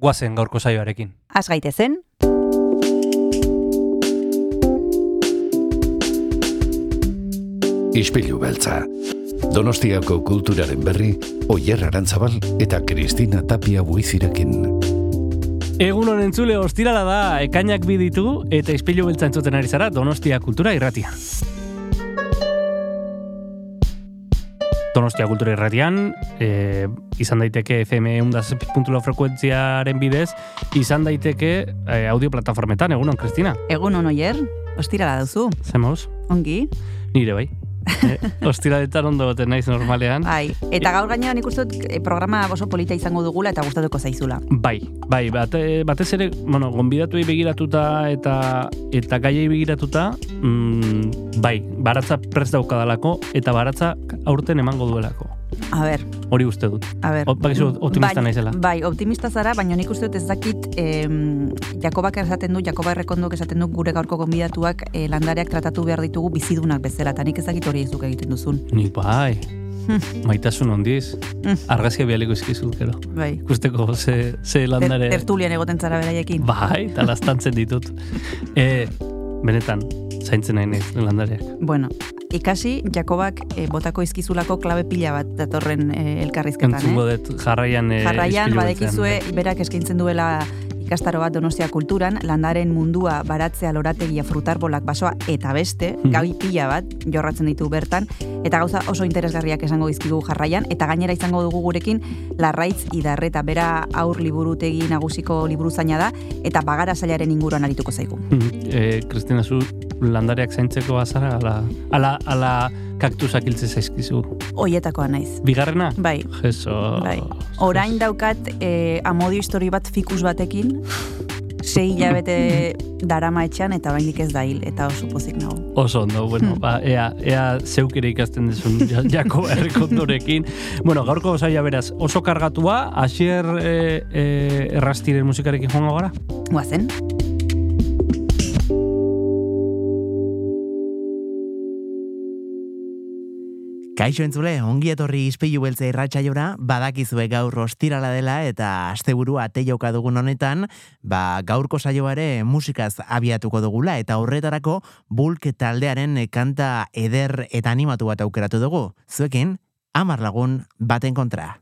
guazen gaurko saioarekin. Az gaitezen, Ispilu beltza. Donostiako kulturaren berri, Oyer Arantzabal eta Kristina Tapia buizirekin. Egun honen entzule ostirala da, ekainak biditu eta izpilu beltza entzuten ari zara Donostia Kultura Irratia. Donostia Kultura Irratian, e, izan daiteke FM undaz.lau frekuentziaren bidez, izan daiteke e, audio plataformetan, egunon, Kristina? egun onoier, ostirala duzu. Zemoz? Ongi? Nire bai. E, ostiraletan ondo goten naiz normalean. Bai, eta gaur gainean nik uste dut eh, programa oso polita izango dugula eta gustatuko zaizula. Bai, bai, bate, batez ere, bueno, gonbidatuei begiratuta eta eta gaiei begiratuta, mm, bai, baratza prest daukadalako eta baratza aurten emango duelako. A ber, Hori uste dut. a ber. Bakizu, optimista bai, naizela. Bai, optimista zara, baina nik uste dut ez dakit em, Jakobak esaten du, Jakoba errekondok esaten du gure gaurko gonbidatuak eh, landareak tratatu behar ditugu bizidunak bezala, eta nik ez dakit hori ezuk egiten duzun. Nik bai, maitasun ondiz, Mm. argazkia bialiko izkizu, gero. Bai, Ikusteko ze, ze Ter, landare... tertulian egoten zara beraiekin. Bai, eta lastantzen ditut. E, benetan, zaintzen nahi naiz landareak. Bueno, ikasi Jakobak eh, botako izkizulako klabe pila bat datorren eh, elkarrizketan, Entzungo eh? dut jarraian... E, Jarraian, badekizue, berak eskaintzen duela ikastaro bat Donostia kulturan, landaren mundua, baratzea, lorategia, frutarbolak, basoa, eta beste, Mhm. gabi pila bat, jorratzen ditu bertan, eta gauza oso interesgarriak esango dizkigu jarraian, eta gainera izango dugu gurekin Larraitz Idarreta, bera aur liburutegi nagusiko liburuzaina da, eta bagara zailaren inguruan arituko zaigu. e, Kristina, zu landareak zaintzeko azara, ala, ala, ala kaktusak hiltze zaizkizu. Hoietakoa naiz. Bigarrena? Bai, Jeso. Bai. Orain daukat eh, amodio histori bat fikus batekin, sei hilabete darama etxean eta oraindik ez da hil, eta oso pozik nago. Oso ondo, bueno, Hmm. ba, ea, ea zeuk ere ikasten duzun ja- jako errekondorekin. bueno, gaurko zaila beraz, oso kargatua, asier e, e, errastiren musikarekin joango gara? Guazen? Kaixo entzule, ongi etorri izpilu beltza irratsaiora, badakizue gaur ostirala dela eta asteburua ate joka dugun honetan, ba gaurko saioa ere musikaz abiatuko dugula eta horretarako bulk taldearen kanta eder eta animatu bat aukeratu dugu. Zuekin, amar lagun baten kontra.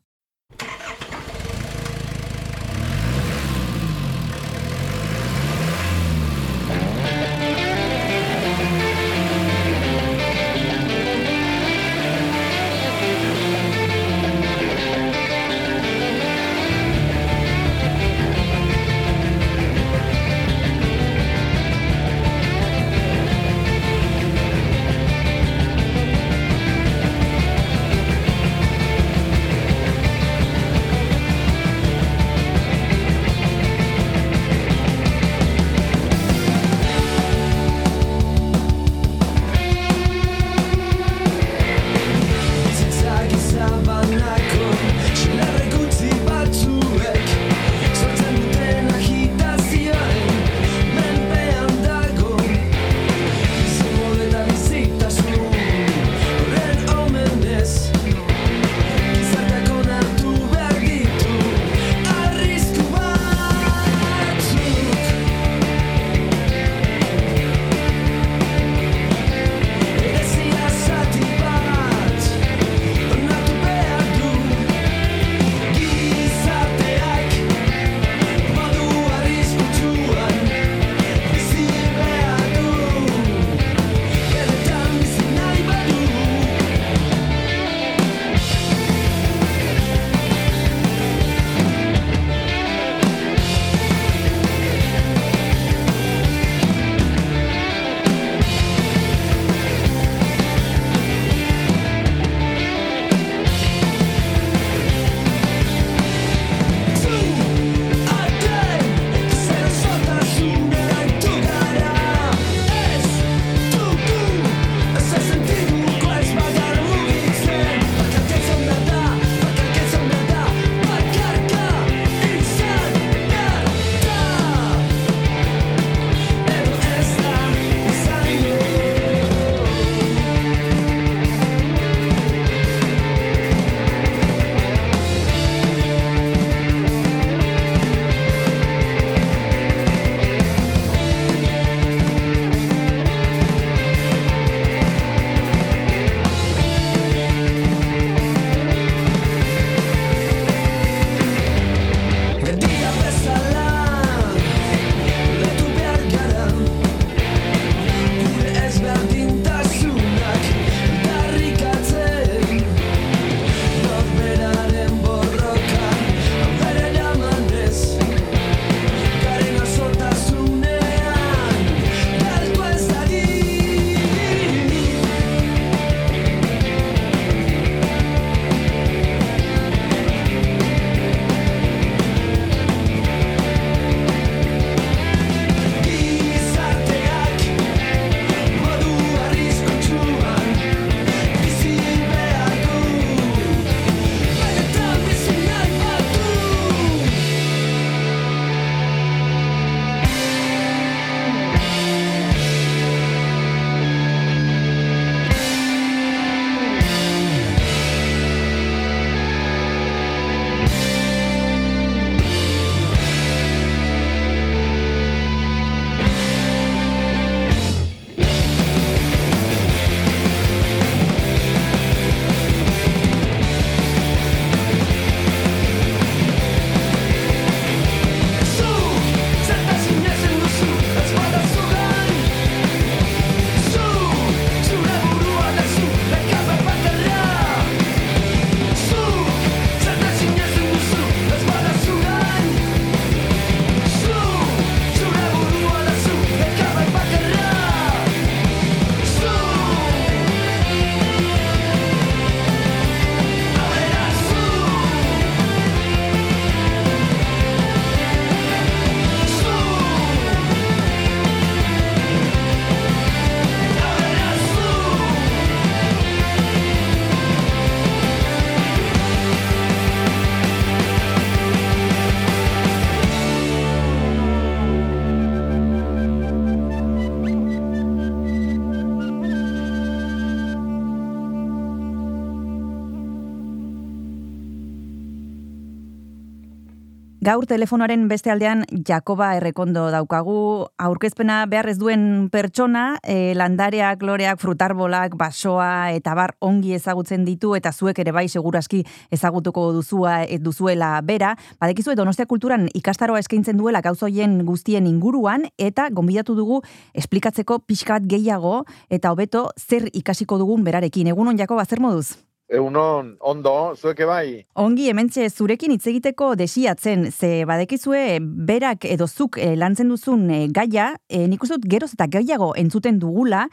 Gaur telefonoaren beste aldean Jakoba Errekondo daukagu, aurkezpena behar ez duen pertsona, e, landareak, loreak, frutarbolak, basoa eta bar ongi ezagutzen ditu eta zuek ere bai seguraski ezagutuko duzua e, duzuela bera. Badekizu Donostia kulturan ikastaroa eskaintzen duela gauzoien guztien inguruan eta gonbidatu dugu esplikatzeko pixkat gehiago eta hobeto zer ikasiko dugun berarekin. Egunon Jakoba, zer moduz? Egunon, ondo, zueke bai. Ongi, hementxe zurekin hitz egiteko desiatzen, ze badekizue berak edo zuk e, lantzen duzun e, gaia, e, nik uste dut geroz eta gehiago entzuten dugula,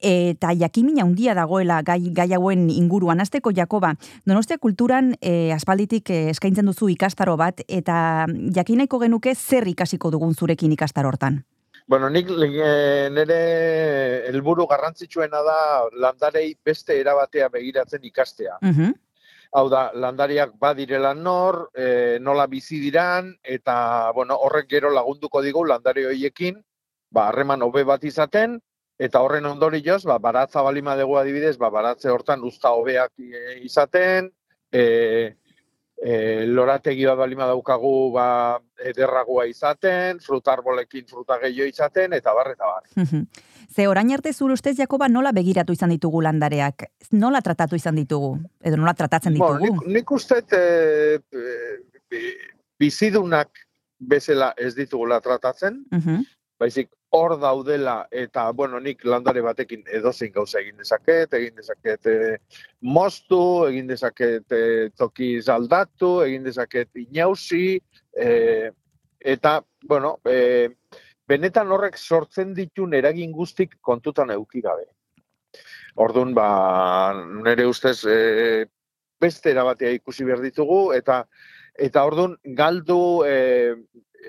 eta jakimina handia dagoela gai, gai hauen inguruan. Azteko, Jakoba, donostia kulturan e, aspalditik eskaintzen duzu ikastaro bat, eta jakinaiko genuke zer ikasiko dugun zurekin ikastaro hortan? Bueno, nik e, nire helburu garrantzitsuena da landarei beste erabatea begiratzen ikastea. Uh Hau da, landariak badirela nor, e, nola bizi diran, eta bueno, horrek gero lagunduko digu landare hoiekin, ba, harreman hobe bat izaten, eta horren ondorioz, ba, baratza balima dugu adibidez, ba, baratze hortan usta hobeak e, izaten, e, e, lorategi bat balima daukagu ba, ederragoa izaten, frutarbolekin fruta gehiago izaten, eta bar, eta bar. Ze orain arte zure ustez, Jakoba, nola begiratu izan ditugu landareak? Nola tratatu izan ditugu? Edo nola tratatzen ditugu? Bueno, nik, nik uste e, e, bizidunak bezala ez ditugula tratatzen, Uh baizik hor daudela eta bueno, nik landare batekin edozein gauza egin dezaket, egin dezaket moztu, egin dezaket toki zaldatu, egin dezaket inausi, e, eta, bueno, e, benetan horrek sortzen ditun eragin guztik kontutan euki gabe. Orduan, ba, nire ustez, e, beste erabatea ikusi behar ditugu, eta eta orduan, galdu e,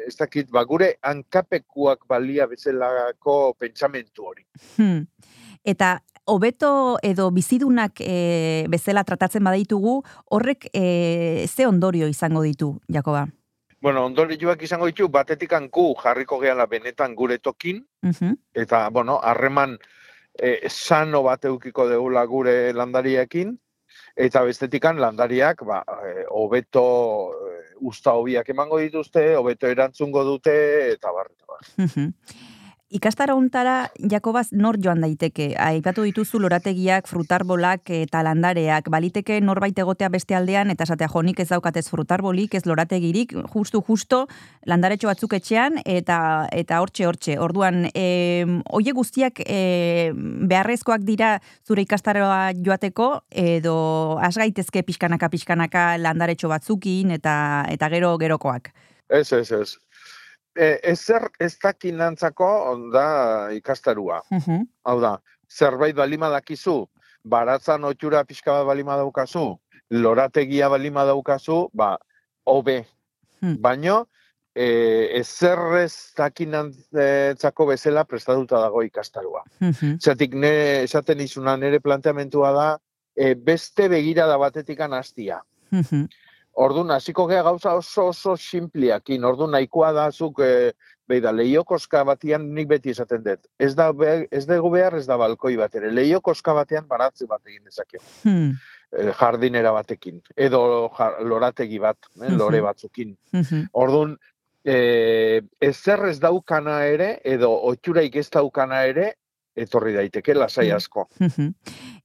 ez dakit, ba, gure hankapekuak balia bezalako pentsamentu hori. Hmm. Eta hobeto edo bizidunak e, bezala tratatzen badaitugu, horrek e, ze ondorio izango ditu, Jakoba? Bueno, ondorioak izango ditu, batetik hanku jarriko gehala benetan gure tokin, Uh eta, bueno, harreman e, sano bat eukiko deula gure landariekin, eta bestetikan landariak, ba, e, hobeto usta hobiak emango dituzte, hobeto erantzungo dute, eta bar, eta bar. Ikastara untara, Jakobaz, nor joan daiteke? Aipatu dituzu lorategiak, frutarbolak eta landareak. Baliteke norbait egotea beste aldean, eta esatea jonik ez daukatez frutarbolik, ez lorategirik, justu, justo, landaretxo batzuk etxean, eta eta hortxe, hortxe. Orduan, e, oie guztiak e, beharrezkoak dira zure ikastaroa joateko, edo has gaitezke pixkanaka, pixkanaka landaretxo batzukin, eta eta gero gerokoak. Ez, ez, ez. E, ezer ez dakinantzako da ikastarua. Uh Hau da, zerbait balima dakizu, baratzan otxura pixka bat balima daukazu, lorategia balima daukazu, ba, hobe. Hmm. Baino, e, ezer ez dakinantzako bezala prestatuta dago ikastarua. Zatik, ne, esaten izuna nire planteamentua da, e, beste begirada batetikan hastia. Orduan, hasiko gea gauza oso oso simpliakin, orduan nahikoa da zuk, e, beida, leiokoska batian nik beti esaten dut. Ez da, be, ez dugu behar, ez da balkoi bat ere. Leiokoska batean baratze bat egin dezakegu. Hmm. E, jardinera batekin. Edo jar, lorategi bat, eh, lore Mhm. batzukin. Orduan, e, ezer ez daukana ere, edo otxuraik ez daukana ere, etorri daiteke lasai Mm. asko.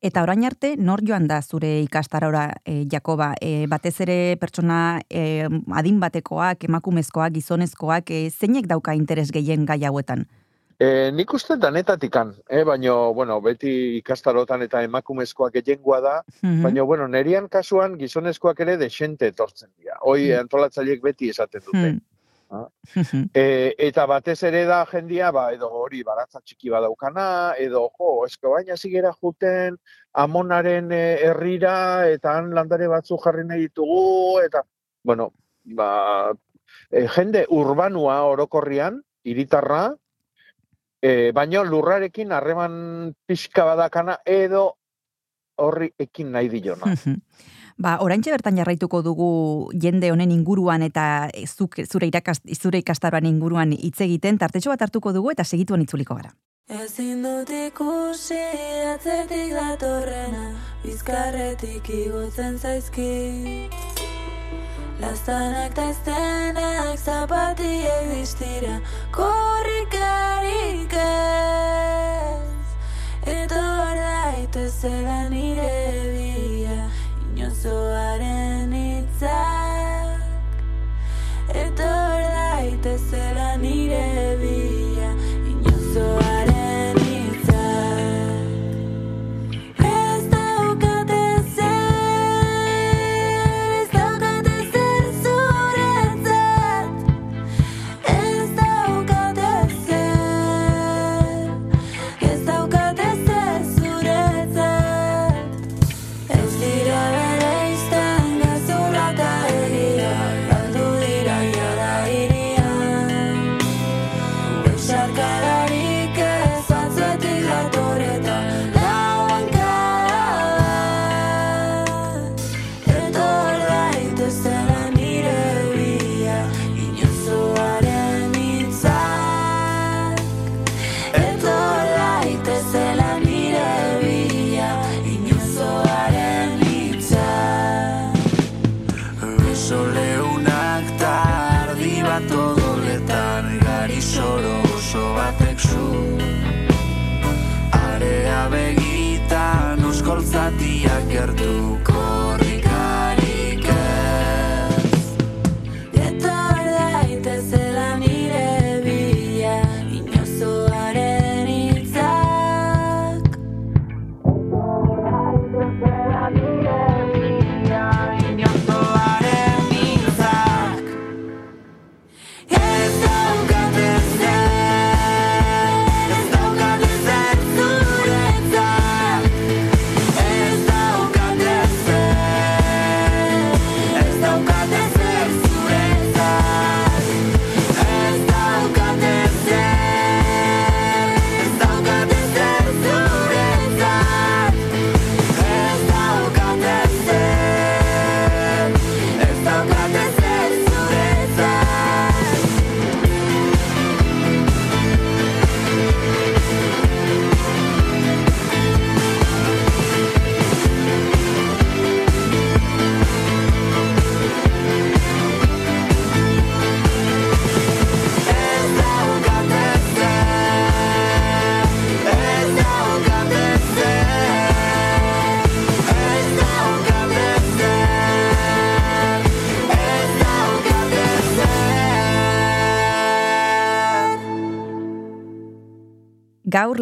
Eta orain arte, nor joan da zure ikastarora, e, Jakoba? E, batez ere pertsona e, adin batekoak, emakumezkoak, gizonezkoak, e, zeinek dauka interes gehien gai hauetan? E, nik uste danetatikan, eh? baina, bueno, beti ikastarotan eta emakumezkoak gehiengoa da, Mhm. baina, bueno, nerian kasuan gizonezkoak ere desente etortzen dira. Hoi Mm. antolatzaileek beti esaten dute. Hmm. E, eta batez ere da jendia, ba, edo hori baratza txiki badaukana, edo, jo, esko baina zigera juten amonaren e, herrira, eta han landare batzu jarri nahi ditugu, eta, bueno, ba, e, jende urbanua orokorrian, hiritarra, e, baino lurrarekin harreman pixka badakana, edo horri ekin nahi dilona. Ba, oraintxe bertan jarraituko dugu jende honen inguruan eta zuk, zure, irakas, zure ikastaroan inguruan hitz egiten, tartetxo bat hartuko dugu eta segituan itzuliko gara. Ezin dut ikusi atzetik datorrena Bizkarretik igotzen zaizki Laztanak ta eztenak zapatiek distira Korrikarik ez Etor daitezela nire bia Inozoaren hitzak Etor daitezela nire bia Inozoaren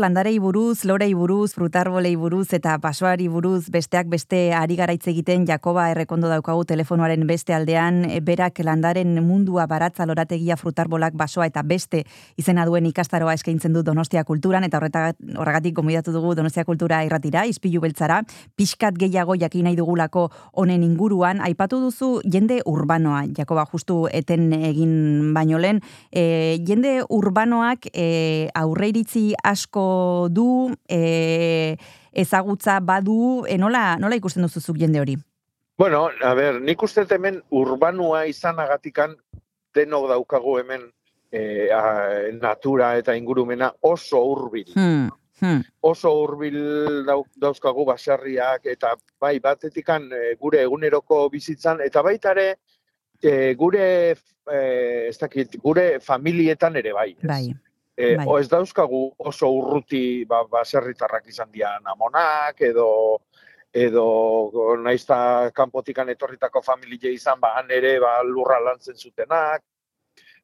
landarei buruz, lorei buruz, frutarbolei buruz eta basoari buruz besteak beste ari garaitz egiten Jakoba errekondo daukagu telefonoaren beste aldean, e, berak landaren mundua baratza lorategia frutarbolak basoa eta beste izena duen ikastaroa eskaintzen du Donostia Kulturan eta horregatik gomidatu dugu Donostia Kultura irratira, izpilu beltzara, pixkat gehiago jakin nahi dugulako honen inguruan, aipatu duzu jende urbanoa, Jakoba justu eten egin baino lehen, e, jende urbanoak e, aurreiritzi asko du, e, ezagutza badu, e, nola, nola ikusten duzuzuk jende hori? Bueno, a ber, nik uste hemen urbanua izanagatikan denok daukagu hemen e, a, natura eta ingurumena oso hurbil. Hmm, hmm, Oso hurbil dau, dauzkagu baserriak eta bai batetikan gure eguneroko bizitzan eta baita ere e, gure e, ez dakit, gure familietan ere bai. Ez? bai. E, Bai. o ez dauzkagu oso urruti ba, baserritarrak izan dian amonak, edo edo naizta kanpotikan etorritako familie izan, ba, han ere ba, lurra lantzen zutenak.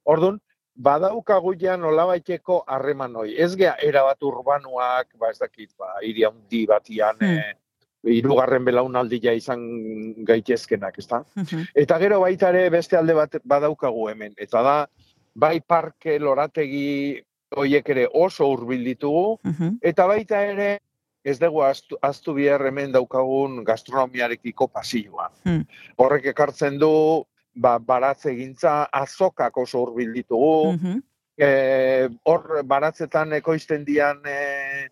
Ordun badaukagu ja nolabaiteko harreman hoi. Ez gea erabat urbanuak, ba ez dakit, ba, hiri handi batian, Hmm. eh, hirugarren belaunaldia izan gaitezkenak, ezta? Eta gero baita ere beste alde bat badaukagu hemen. Eta da, bai parke lorategi hoiek ere oso hurbil ditugu, Mhm. eta baita ere ez dugu aztu, aztu bihar hemen daukagun gastronomiarekiko pasioa. Hmm. Horrek ekartzen du, ba, baratze gintza, azokak oso hurbil ditugu, Mhm. eh, hor baratzetan ekoizten dian eh,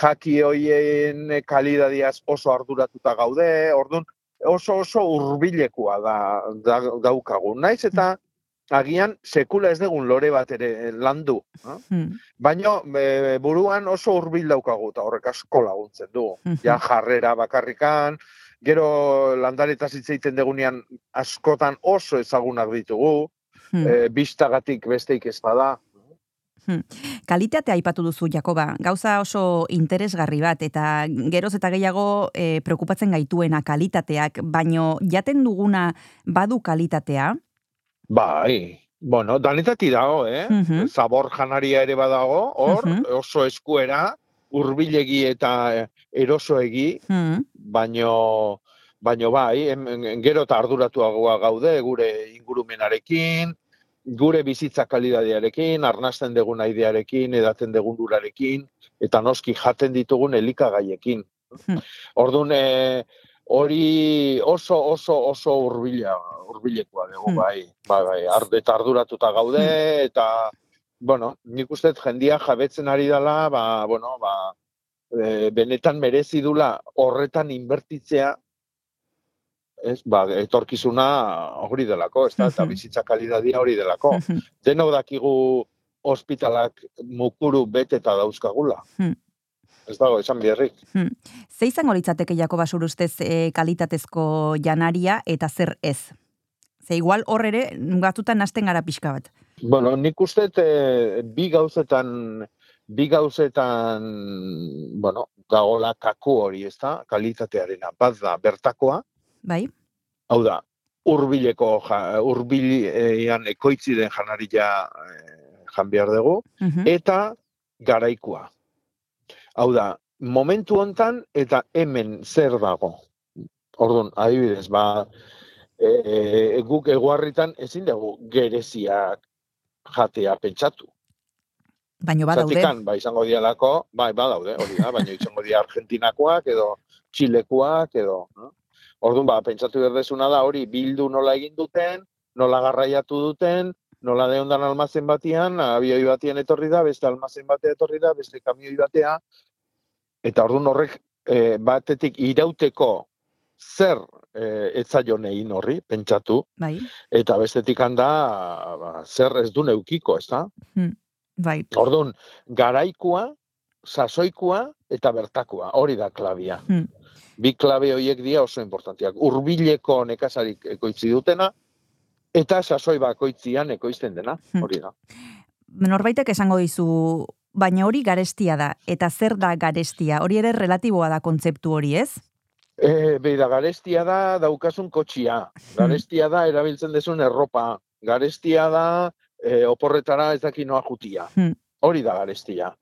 jaki hoien kalidadiaz oso arduratuta gaude, ordun oso oso hurbilekoa da, da daukagu. Naiz eta agian sekula ez dugun lore bat ere landu. eh? Hmm. Baina e, buruan oso hurbil daukagu eta horrek asko laguntzen du. Mhm. Ja jarrera bakarrikan, Gero landaretaz hitz egiten degunean askotan oso ezagunak ditugu, Hmm. e, bistagatik besteik ez bada. Kalitatea aipatu duzu, Jakoba. Gauza oso interesgarri bat, eta geroz eta gehiago e, preokupatzen gaituena kalitateak, baino jaten duguna badu kalitatea, Bai, bueno, danetati dago, eh? Mhm. Zabor janaria ere badago, hor, Mhm. oso eskuera, hurbilegi eta eh, erosoegi, hmm, baino, baino bai, em, gero eta arduratuagoa gaude gure ingurumenarekin, gure bizitza kalidadearekin, arnasten dugun aidearekin, edaten dugun urarekin, eta noski jaten ditugun elikagaiekin. Hmm. Orduan, eh, hori oso oso oso hurbila hurbilekoa dugu Hmm. bai bai bai. Ar, eta arduratuta gaude eta bueno nik uste jendia jabetzen ari dela ba bueno ba e, benetan merezi dula horretan inbertitzea ez ba etorkizuna hori delako ez da? Eta bizitza kalitatea hori delako. Hmm, denok dakigu ospitalak mukuru beteta dauzkagula. Hmm. Ez dago esan biherrik Ze izango litzateke Jakoba zure ustez e, kalitatezko janaria eta zer ez? Ze igual hor ere batzutan nasten gara pixka bat. Bueno, nik uste eh, bi gauzetan, bi gauzetan, bueno, dagola kaku hori, ez da, kalitatearena. Bat da, bertakoa, Bai? hau da, hurbileko, hurbilean ekoitzi den janaria eh, jan behar dugu, Mhm. eta garaikoa. Hau da, momentu hontan eta hemen zer dago. Orduan, adibidez, ba, e, guk eguarritan ezin dugu gereziak jatea pentsatu. Baino badaude. Zatikan, ba, izango dialako, bai, badaude, hori da, baina izango dira Argentinakoak edo Txilekoak edo, no? Orduan, ba, pentsatu berdezuna da, hori bildu nola egin duten, nola garraiatu duten, nola deondan almazen batian, abioi batian etorri da, beste almazen batea etorri da, beste kamioi batea, eta orduan horrek e, batetik irauteko zer e, etzaion egin horri, pentsatu, Bai, eta bestetik handa ba, zer ez du neukiko, ez da? bai. Orduan, garaikoa, sasoikoa eta bertakoa, hori da klabia. Hmm. Bi klabe horiek dira oso importantiak. Urbileko nekazarik ekoitzi dutena, eta sasoi bakoitzian ekoizten dena, Hmm. hori da. Norbaitek esango dizu, baina hori garestia da. Eta zer da garestia? Hori ere relatiboa da kontzeptu hori, ez? E, beida, garestia da daukasun kotxia, garestia da erabiltzen dezun erropa, garestia da e, oporretara ez daki noa jutia. Hmm. Hori da garestia.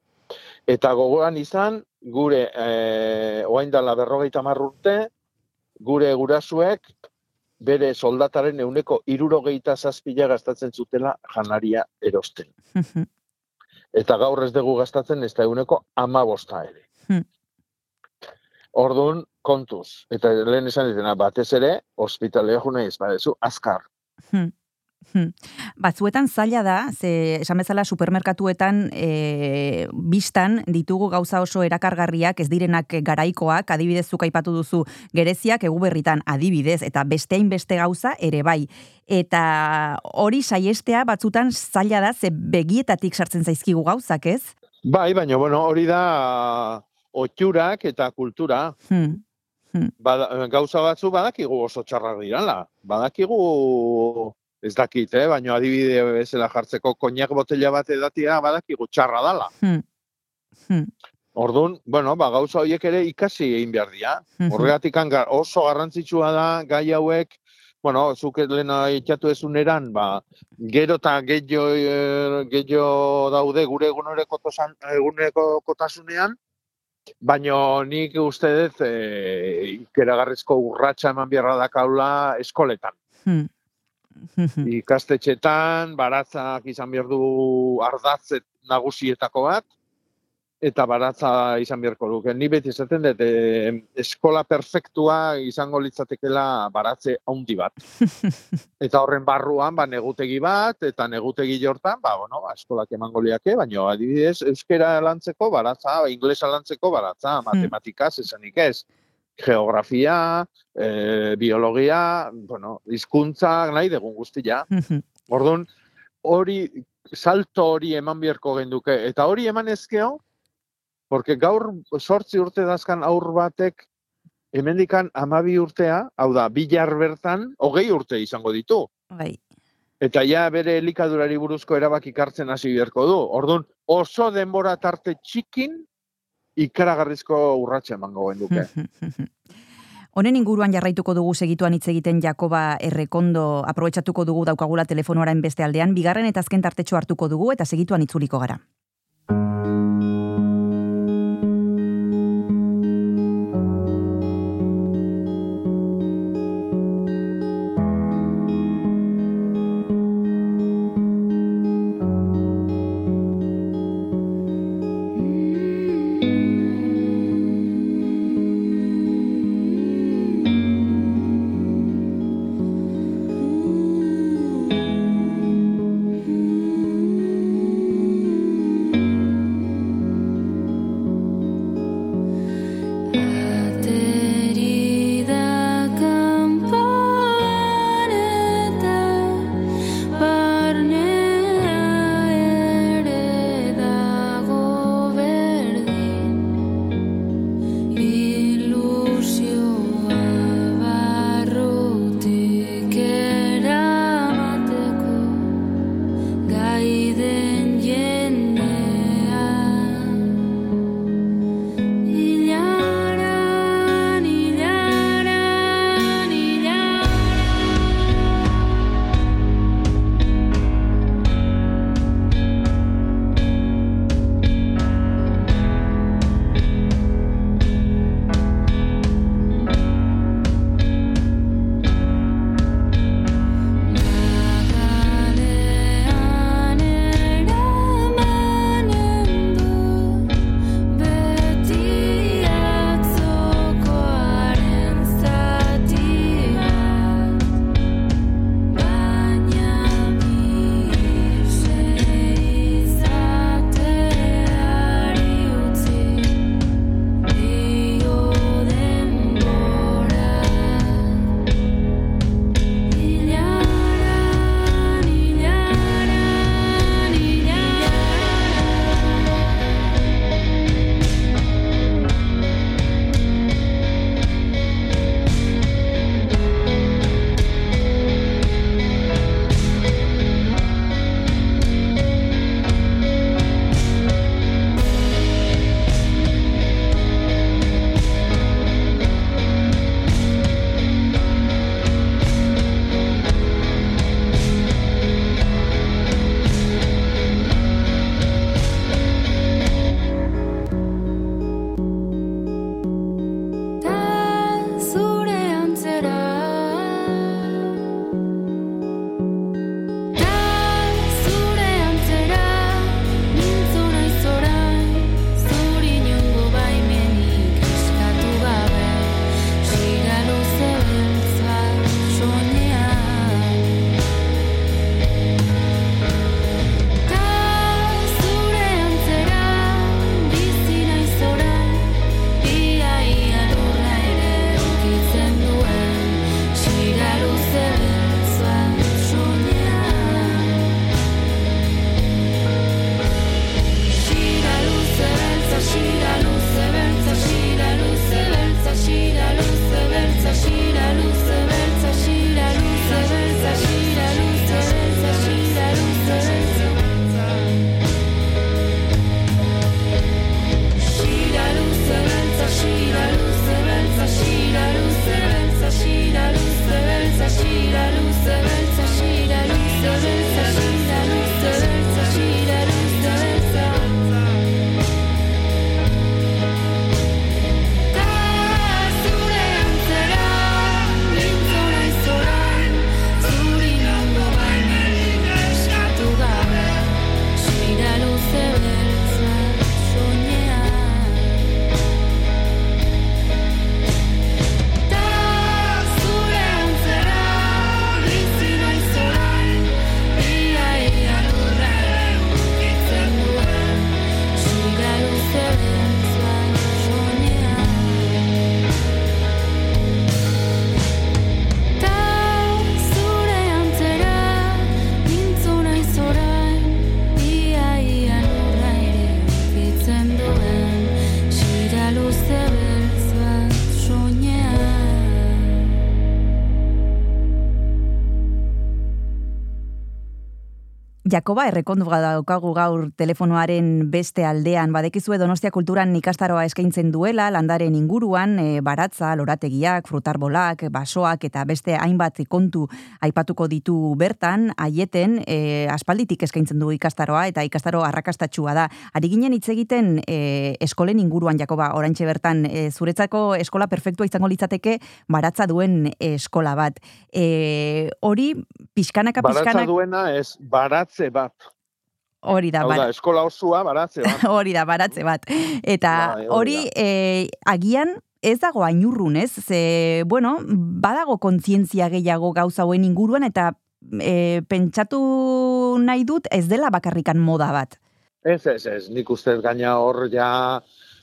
Eta gogoan izan, gure e, oain dala berrogeita hamar urte, gure gurasuek bere soldataren euneko irurogeita zazpila gastatzen zutela janaria erosten. Eta gaur ez dugu gastatzen ez da euneko amabosta ere. Hmm. Orduan, kontuz. Eta lehen esan ditena, batez ere, ospitalea juna ez badezu, azkar. Batzuetan zaila da, ze esan bezala supermerkatuetan e, bistan ditugu gauza oso erakargarriak ez direnak garaikoak, adibidez zuk aipatu duzu gereziak egu berritan adibidez, eta bestein beste gauza ere bai. Eta hori saiestea batzutan zaila da, ze begietatik sartzen zaizkigu gauzak, ez? Bai, baina, bueno, hori da otxurak eta kultura. Hmm. Bada, gauza batzu badakigu oso txarrak dirala. Badakigu ez dakit, eh? baina adibide bezala jartzeko koinak botella bat edatia badakigu txarra dala. Hmm. Hmm. Orduan, bueno, ba, gauza horiek ere ikasi egin behar dira. Mhm. Horregatik ga- oso garrantzitsua da gai hauek, bueno, zuk lehena itxatu ezuneran, ba, gero eta gehiago, eh, gehiago daude gure eguneroko tosan- eguneroko kotasunean, baino nik uste dut e, ikeragarrizko urratsa eman beharra dakaula eskoletan. Hmm. Hmm. Ikastetxetan, baratzak izan behar du ardatzet nagusietako bat, eta baratza izan beharko luke. Ni beti esaten dut, e, eskola perfektua izango litzatekela baratze handi bat. Eta horren barruan, ba, negutegi bat, eta negutegi jortan, ba, bueno, ba, eskolak emango liake, baina adibidez, euskera lantzeko baratza, inglesa lantzeko baratza, matematikaz, esanik ez. Geografia, e, biologia, bueno, hizkuntza nahi dugun guztia. Orduan, hori, salto hori eman biharko genduke. Eta hori eman ezkeo, porque gaur sortzi urte dazkan aur batek hemendikan amabi urtea, hau da, bilar bertan, hogei urte izango ditu. Bai. Eta ja bere elikadurari buruzko erabakik hartzen hasi beharko du. Orduan, oso denbora tarte txikin, ikaragarrizko urratxe emango genduke. Honen inguruan jarraituko dugu segituan hitz egiten Jakoba Errekondo aprobetxatuko dugu daukagula telefonoaren beste aldean, bigarren eta azken tartetxo hartuko dugu eta segituan itzuliko gara. Jakoba, errekondu daukagu gaur telefonoaren beste aldean, badekizue Donostia Kulturan ikastaroa eskaintzen duela, landaren inguruan, e, baratza, lorategiak, frutarbolak, basoak eta beste hainbat kontu aipatuko ditu bertan, haieten e, aspalditik eskaintzen du ikastaroa eta ikastaro arrakastatxua da. Ari ginen hitz egiten e, eskolen inguruan, Jakoba, orantxe bertan, e, zuretzako eskola perfektua izango litzateke baratza duen eskola bat. E, hori, pixkanaka, Baratza pixkanaka, duena ez baratze bat. hori da, Hau bara- da, eskola osua baratze bat. hori da, baratze bat. Eta Bai, hori da. e, agian, ez dago ainurrun, ez? Ze, bueno, badago kontzientzia gehiago gauza hauen inguruan, eta e, pentsatu nahi dut ez dela bakarrikan moda bat. Ez, ez, ez, nik uste gaina hor ja,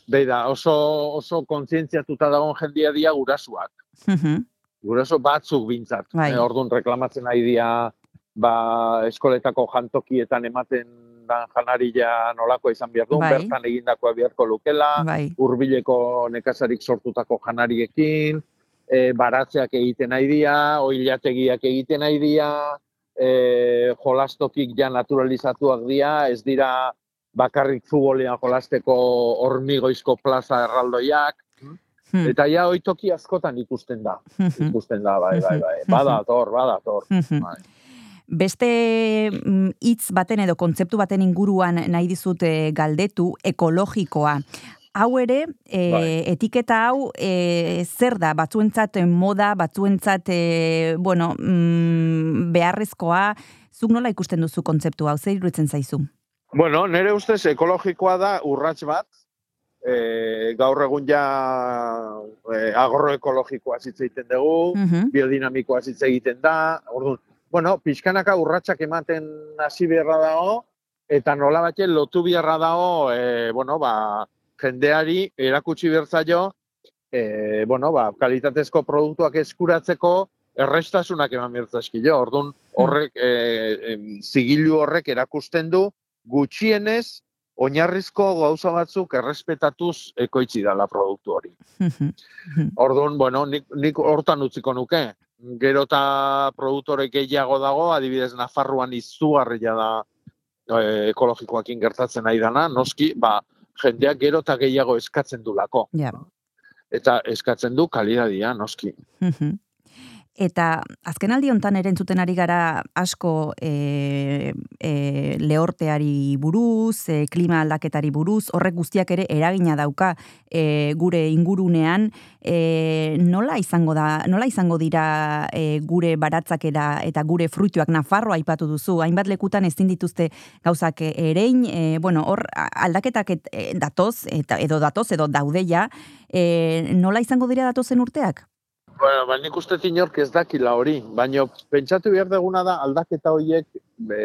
beida, oso, oso kontzientziatuta dagoen jendia dia gurasuak. Mhm, Guraso batzuk bintzat. Bai. Eh, orduan reklamatzen nahi dia, ba, eskoletako jantokietan ematen dan janaria nolakoa izan behar duen, Bai. bertan egindakoa beharko lukela, bai. hurbileko nekazarik sortutako janariekin, e, baratzeak egiten nahi dira, oilategiak egiten nahi dira, e, jolastokik ja naturalizatuak dira, ez dira bakarrik futbolean jolasteko hormigoizko plaza erraldoiak, Hmm. eta ja oitoki askotan ikusten da, Mhm, ikusten da, bai, bai, bai, badator, badator. mhm. Bai. Beste mm, hitz baten edo kontzeptu baten inguruan nahi dizut eh, galdetu, ekologikoa. Hau ere, e, Bai. etiketa hau e, zer da, batzuentzat moda, batzuentzat, e, bueno, mm, beharrezkoa, zuk nola ikusten duzu kontzeptu hau, zer iruditzen zaizu? Bueno, nire ustez ekologikoa da urrats bat, e, gaur egun ja e, agroekologikoa hitz egiten dugu, Mhm, biodinamikoa hitz egiten da, orduan, bueno, pixkanaka urratsak ematen hasi beharra dago, eta nola batxe lotu beharra dago, e, bueno, ba, jendeari erakutsi bertzaio, e, bueno, ba, kalitatezko produktuak eskuratzeko errestasunak eman bertzazkio. Orduan, horrek, e, zigilu horrek erakusten du, gutxienez, oinarrizko gauza batzuk errespetatuz ekoitzi dala produktu hori. mhm. Orduan, bueno, nik, nik hortan utziko nuke. Gero eta produktore gehiago dago, adibidez Nafarroan izugarria da e, ekologikoakin gertatzen ari dana, noski, ba, jendeak gero eta gehiago eskatzen du lako. Ja. Eta eskatzen du kalidadia, noski. Mhm. Eta azken aldi hontan ere entzuten ari gara asko e, e, lehorteari buruz, e, klima aldaketari buruz, horrek guztiak ere eragina dauka e, gure ingurunean, e, nola izango da, nola izango dira e, gure baratzakera eta gure fruituak? Nafarroa aipatu duzu, hainbat lekutan ezin dituzte gauzak erein, e, bueno, hor aldaketak et, e, datoz, eta, edo datoz, edo daudeia, e, nola izango dira datozen urteak? Bueno, ba, nik uste inork ez dakila hori, baina pentsatu behar deguna da aldaketa horiek be,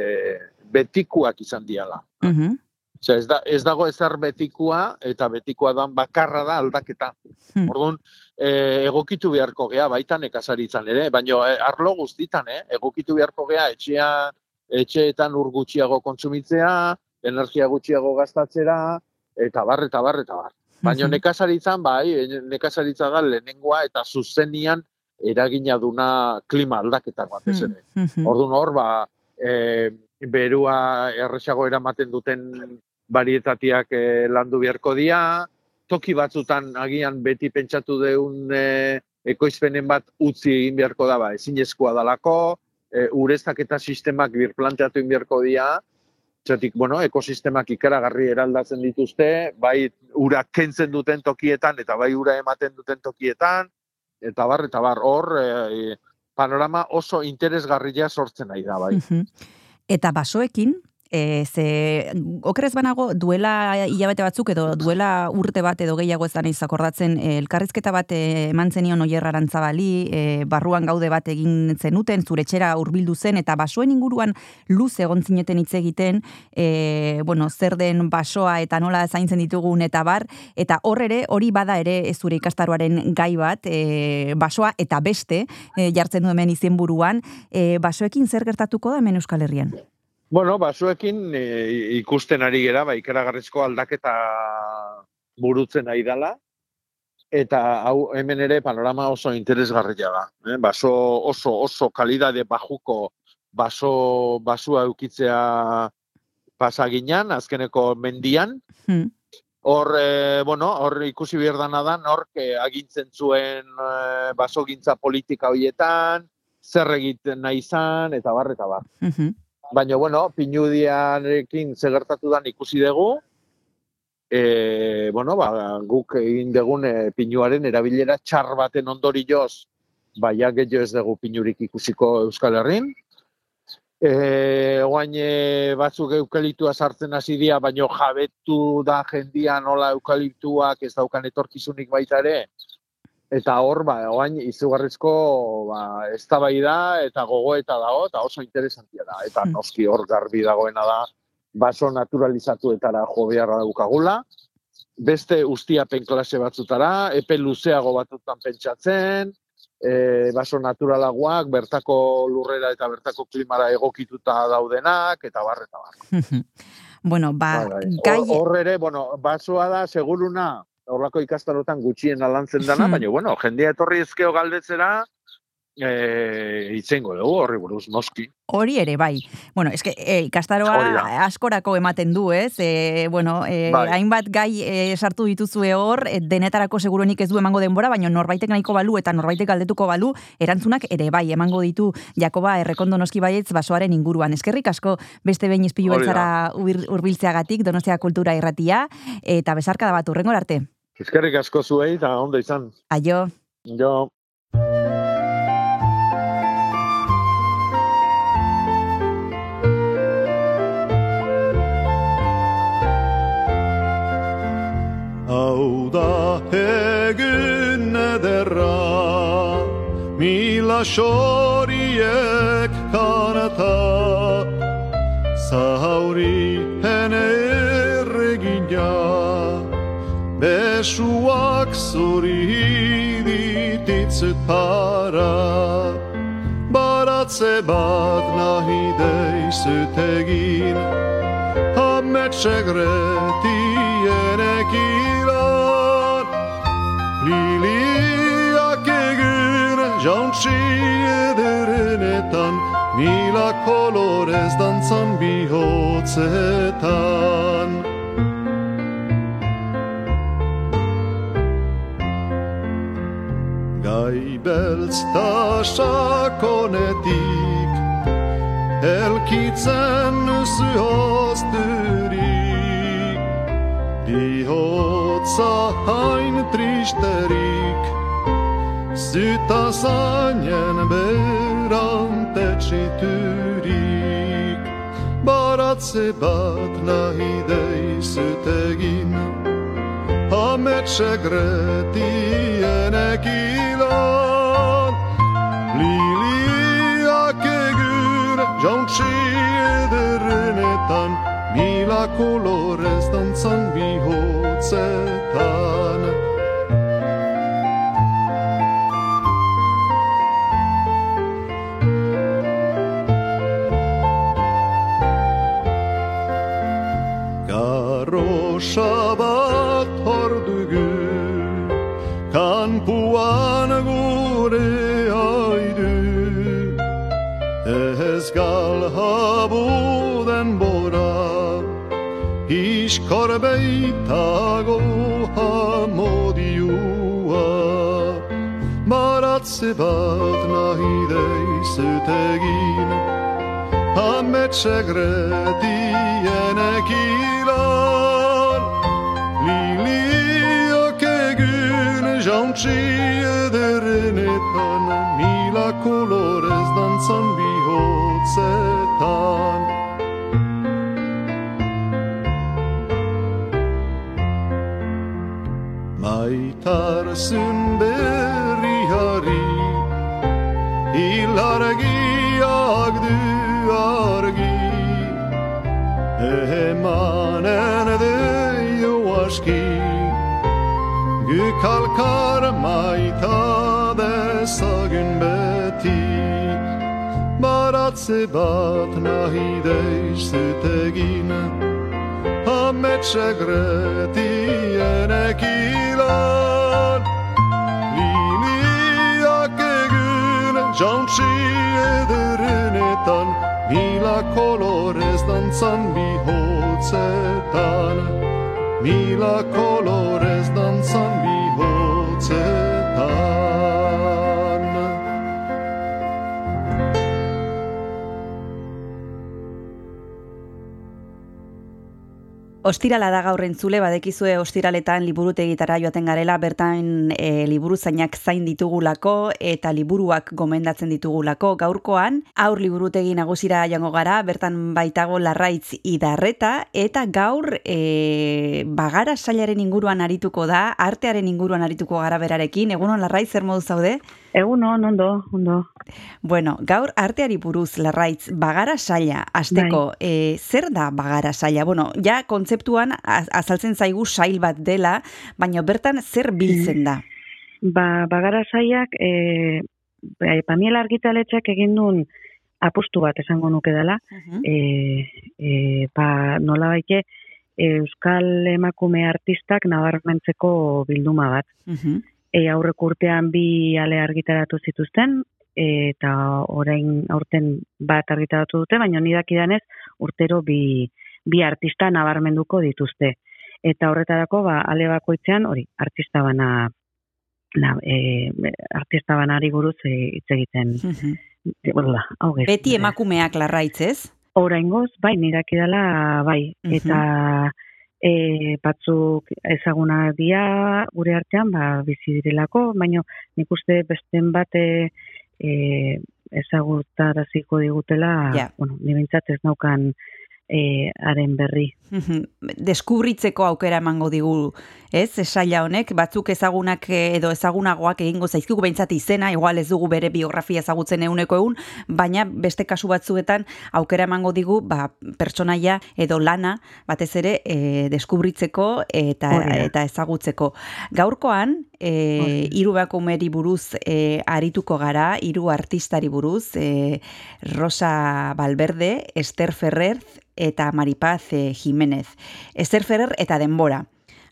betikuak izan diala. Mhm. Osea, ez, da, ez dago ezer betikua, eta betikua dan bakarra da aldaketa. Hmm. Orduan, e, egokitu beharko gea, baita nekazaritzan ere, baina e, arlo guztitan, eh? egokitu beharko gea, etxea, etxeetan ur gutxiago kontsumitzea, energia gutxiago gastatzera, eta bar, eta bar, eta bar. Baina nekazaritzan, bai, nekazaritza da lehenengoa eta zuzenian eragina duna klima aldaketak batez ere. Mhm. Orduan hor, ba, e, berua erresago eramaten duten barietatiak e, landu beharko dira, toki batzutan agian beti pentsatu deun e, ekoizpenen bat utzi egin beharko da, ba, ezinezkoa dalako, e, ureztak eta sistemak birplanteatu egin beharko dira, Zatik, bueno, ekosistemak ikaragarri eraldatzen dituzte, bai ura kentzen duten tokietan, eta bai ura ematen duten tokietan, eta bar, eta bar, hor, e, panorama oso interesgarria sortzen nahi da, bai. Eta basoekin, e, ze okerez banago duela hilabete batzuk edo duela urte bat edo gehiago ez da naiz akordatzen e, elkarrizketa bat e, eman zenion Oier Arantzabali, e, barruan gaude bat egin zenuten, zure etxera hurbildu zen eta basoen inguruan luz egon zineten hitz egiten, e, bueno, zer den basoa eta nola zaintzen ditugun eta bar, eta hor ere hori bada ere ez zure ikastaroaren gai bat, e, basoa eta beste e, jartzen du hemen izenburuan, e, basoekin zer gertatuko da hemen Euskal Herrian? Bueno, basuekin e, ikusten ari gera, ba, ikaragarrizko aldaketa burutzen ari dela, eta hau hemen ere panorama oso interesgarria da. Eh? Baso oso oso kalidade bajuko baso, basua eukitzea pasaginan, azkeneko mendian, Hmm. Hor, e, bueno, hor ikusi behar dana da, nork e, agintzen zuen e, basogintza politika horietan, zer egiten nahi izan, eta bar, eta bar. Mhm. Baina, bueno, pinudiarekin zegertatu dan ikusi dugu, e, bueno, ba, guk egin dugun e, pinuaren erabilera txar baten ondorioz, baina gehiago ez dugu pinurik ikusiko Euskal Herrin. E, oain e, batzuk eukaliptua sartzen hasi dira, baino jabetu da jendia nola eukaliptuak ez daukan etorkizunik baita ere. Eta hor, ba, oain izugarrizko ba, eztabaida eta gogoeta dago, eta oso interesantia da. Eta Hmm. noski hor garbi dagoena da, baso naturalizatuetara jo beharra daukagula, beste ustiapen klase batzutara, epe luzeago batutan pentsatzen, e, baso naturalagoak, bertako lurrera eta bertako klimara egokituta daudenak, eta bar, eta bar. bueno, ba, Bai, bai. gai... Hor ere, bueno, basoa da, seguruna, horlako ikastarotan gutxien alantzen dana, Hmm. baina, bueno, jendea etorri ezkeo galdetzera, e, itzengo dugu, horri buruz, noski. Hori ere, bai. Bueno, eske, e, ikastaroa askorako ematen du, ez? E, bueno, e, Bai. hainbat gai e, sartu dituzue hor, e, denetarako seguruenik ez du emango denbora, baina norbaitek nahiko balu eta norbaitek galdetuko balu, erantzunak ere bai, emango ditu Jakoba errekondo noski baietz basoaren inguruan. Eskerrik asko beste behin izpilu beltzara hurbiltzeagatik, Donostia kultura irratia, eta bezarka da bat urrengor arte. Eskerrik asko zuei, eta ondo izan. Aio. Jo. Hau da egun ederra, mila xoriek kanata, zauri besuak zuri dititzut para, baratze bat nahi deizut egin, Ametsegretienek ilan Liliak egin jauntsi ederenetan Mila kolorez dantzan bihotzetan Gai beltz ta sakonetik Elkitzen zuhozturik Bihotza hain tristerik Zyta zainen berantetxiturik Baratze bat nahi deizut egin Ametsegretienek ilan Liliak egur jauntsi ederenetan Mila kolorez dantzan bihotzetan Garrosa Iskor beitago hamodiua Baratze bat nahi deizut egin Ametsegretienek ilan Liliak egun jauntsi ederenetan Mila kolorez Maitarzun berriari Ilargiak du argi. Emanen deio aski Gükalkar maita dezagun beti. Baratze bat nahi deizut egin Ametsegretienek ilan Liliak egun jauntsi ederenetan honetan, mila kolorez dantzan bihotzetan. Mila kolorez dantzan Ostirala da gaur entzule, badekizue ostiraletan liburutegitara joaten garela, bertan e, liburuzainak zain ditugulako eta liburuak gomendatzen ditugulako. Gaurkoan, aur liburutegi nagusira joango gara, bertan baitago larraitz idarreta, eta gaur e, bagara sailaren inguruan arituko da, artearen inguruan arituko gara berarekin. Egunon larraitz, zer modu zaude? Egun on, ondo, ondo. Bueno, gaur arteari buruz, larraitz, bagara saila, azteko, e, zer da bagara saila? Bueno, ja kontzeptuan az- azaltzen zaigu sail bat dela, baina bertan zer biltzen da? Ba, bagara saiak, e, ba, Pamiela argitaletxak egin duen apustu bat esango nuke dela, Mhm. e, e, ba, nola baike, Euskal emakume artistak nabarmentzeko bilduma bat. Mhm. E, aurrek urtean bi ale argitaratu zituzten, e, eta orain aurten bat argitaratu dute, baina ni dakidanez urtero bi, bi artista nabarmenduko dituzte. Eta horretarako, ba, ale bakoitzean, hori, artista bana, na, e, artista banari buruz e, hitz egiten. Mhm. Hola, hau gez. Beti emakumeak larraitz, ez? Oraingoz, bai, niraki dela, bai, eta e, batzuk ezaguna dira gure artean, ba, bizi direlako, baina nik uste besten bate e, ezagutaraziko digutela, Ja. bueno, ni ez naukan e, haren berri. Mhm. Deskubritzeko aukera emango digu, ez? Esaila honek, batzuk ezagunak edo ezagunagoak egingo zaizkigu behintzat izena, igual ez dugu bere biografia ezagutzen euneko egun, baina beste kasu batzuetan aukera emango digu, ba, pertsonaia edo lana, batez ere, e, deskubritzeko eta, Hori da. eta ezagutzeko. Gaurkoan, e, hiru bakumeri buruz e, arituko gara, hiru artistari buruz, e, Rosa Valverde, Esther Ferrer eta Maripaz e, Jimenez. Esther Ferrer eta Denbora.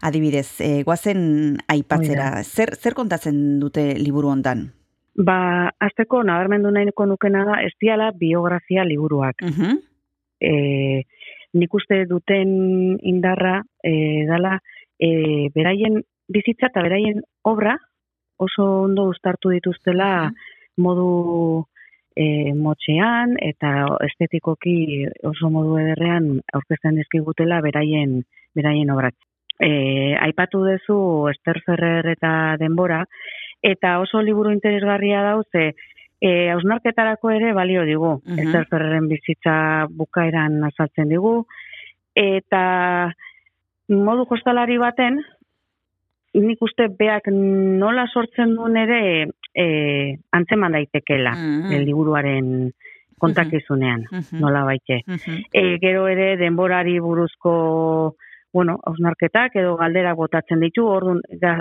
Adibidez, e, guazen aipatzera. Zer, zer kontatzen dute liburu hontan? Ba, azteko nabarmendu nahiko nukena da, ez diala biografia liburuak. Mhm. e, nik uste duten indarra e, dala e, beraien bizitza eta beraien obra oso ondo uztartu dituztela modu e, motxean eta estetikoki oso modu ederrean aurkezten dizkigutela beraien beraien obrak. E, aipatu duzu Esther Ferrer eta Denbora eta oso liburu interesgarria dauze E, hausnarketarako ere balio digu. Mhm. Esther Ferreren bizitza bukaeran azaltzen digu. Eta modu jostalari baten, nik uste beak nola sortzen duen ere e, antzeman daitekela Mhm. el liburuaren kontakizunean, Mhm. nola baite. Mhm. E, gero ere denborari buruzko bueno, hausnarketak edo galderak botatzen ditu, orduan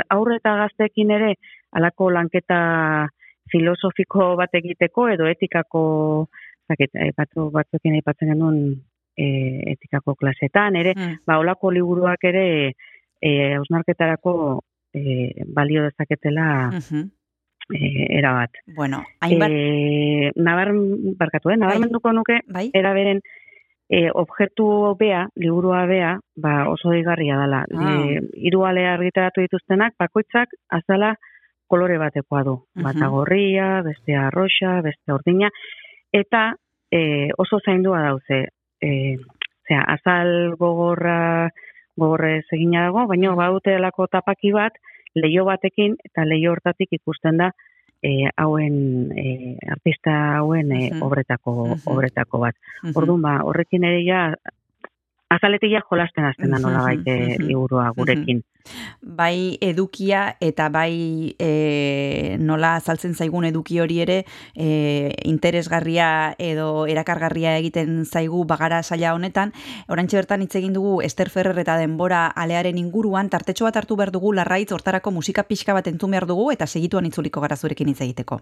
aurre eta gazteekin ere alako lanketa filosofiko bat egiteko edo etikako zakit, batzu, batzuekin aipatzen genuen e, etikako klasetan, ere, Mm. ba, olako liburuak ere e, hausnarketarako e, balio dezaketela Mhm. E, erabat. Bueno, hainbat, E, nabar, barkatu, eh? nabarmenduko nuke, bai? era beren e, objektu bea, liburua bea, ba oso digarria dela. Ah. E, hiru ale argitaratu dituztenak, bakoitzak azala kolore batekoa du. Mhm. Bata gorria, bestea arroxa, beste urdina, eta e, oso zaindua dauze. E, zera, azal gogorra, gogorrez egina dago, baina badute delako tapaki bat, leio batekin, eta leio hortatik ikusten da, e, hauen, e, artista hauen e, obretako, obretako bat. Orduan, ba, horrekin ere ja, azaletik ja jolasten hasten da nola baite Mhm. liburua gurekin. bai edukia eta bai e, nola azaltzen zaigun eduki hori ere e, interesgarria edo erakargarria egiten zaigu bagara saila honetan. Orantxe bertan hitz egin dugu Ester Ferrer eta denbora alearen inguruan tartetxo bat hartu behar dugu larraitz hortarako musika pixka bat entzun behar dugu eta segituan itzuliko gara zurekin hitz egiteko.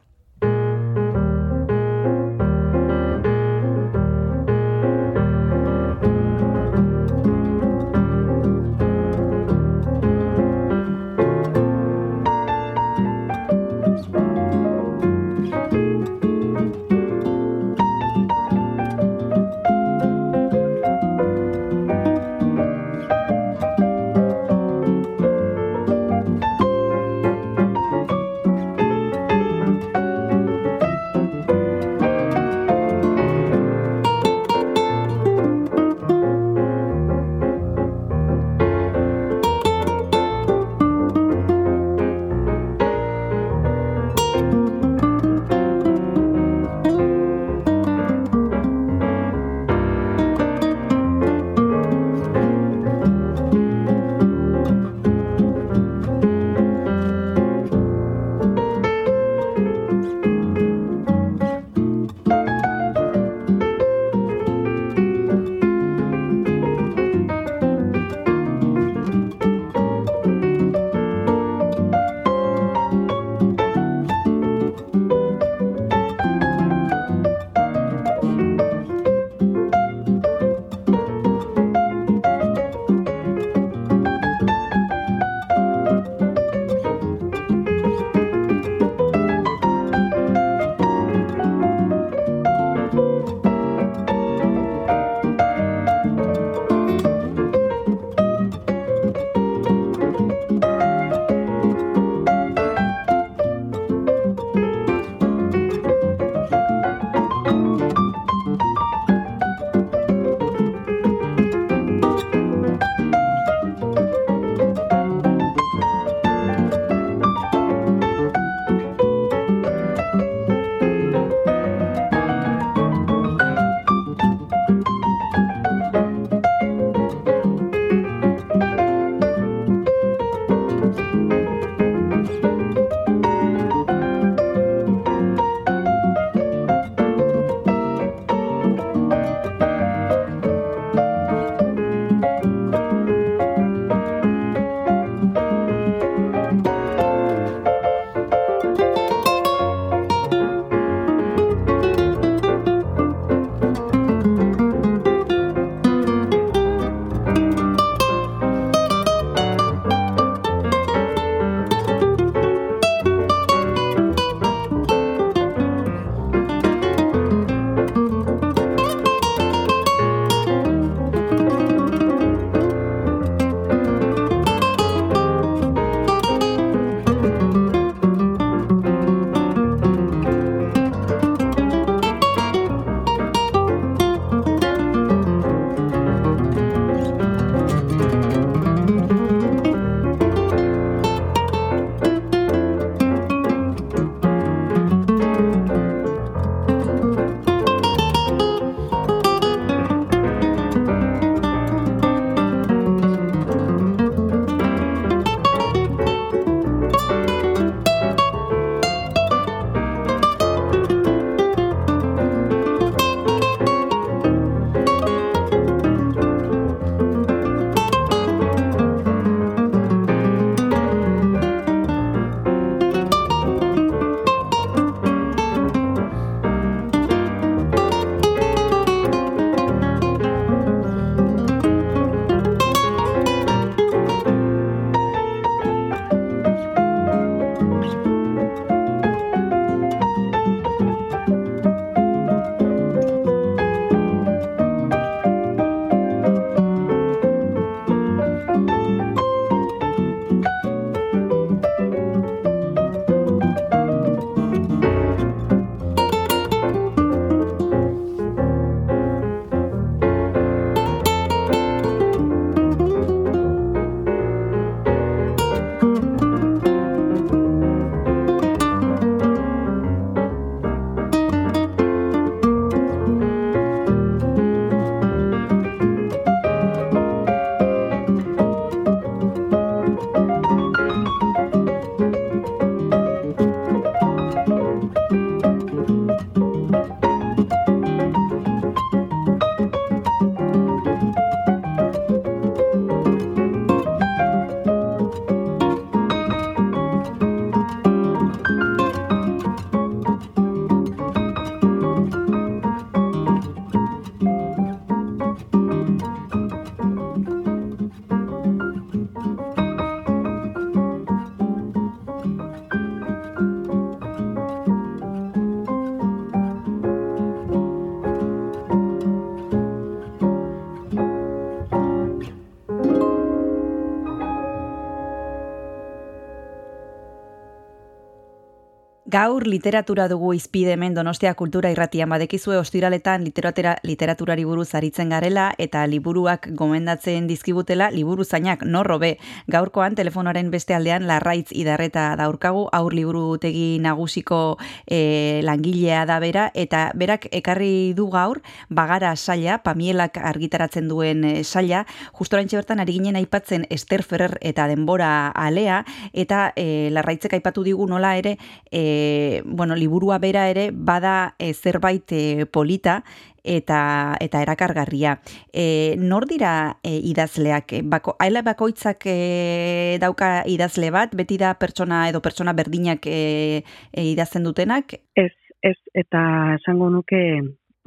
Gaur literatura dugu izpide hemen Donostia Kultura Irratian. Badekizue ostiraletan literatura literaturari buruz aritzen garela eta liburuak gomendatzen dizkigutela liburu zainak norrobe. Gaurkoan telefonoaren beste aldean Larraitz Idarreta daurkagu. Aur liburutegi nagusiko e, langilea da bera eta berak ekarri du gaur bagara saia Pamielak argitaratzen duen e, saia justorantxe bertan ari ginen aipatzen Ester Ferrer eta denbora alea eta e, Larraitzek aipatu digu nola ere e, bueno, liburua bera ere bada e, zerbait e, polita eta eta erakargarria. E, nor dira e, idazleak? E, Bako, aila bakoitzak e, dauka idazle bat, beti da pertsona edo pertsona berdinak e, e, idazten dutenak? Ez, ez, eta esango nuke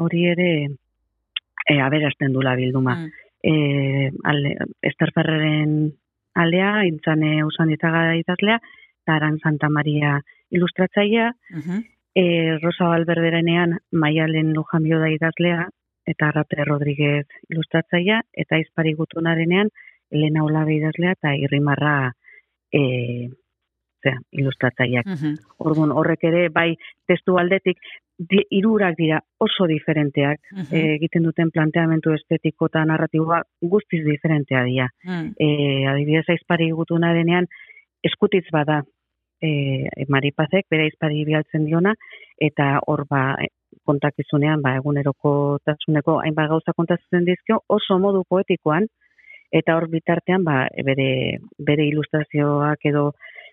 hori ere e, aberazten dula bilduma. Mm. E, alde, Ester Ferreren aldea, intzane usan ditaga idazlea, eta Aran Santa Maria ilustratzailea, Mhm. e, Rosa Valberderenean Maialen Lujambio da idazlea, eta Arrate Rodríguez ilustratzailea, eta Izpari Gutunarenean Elena Olabe idazlea, eta Irrimarra e, zera, ilustratzaileak. Mhm. Orduan, horrek ere, bai, testu aldetik, di, irurak dira oso diferenteak, e, egiten duten planteamendu estetiko eta narratiboa guztiz diferentea dira. Mm. E, adibidez, aizpari gutuna denean, eskutitz bada, e, maripazek, bere aizpari bialtzen diona, eta hor ba, e, kontakizunean, ba, eguneroko tasuneko hainbat gauza kontatzen dizkio, oso modu poetikoan, eta hor bitartean, ba, e, bere, bere ilustrazioak edo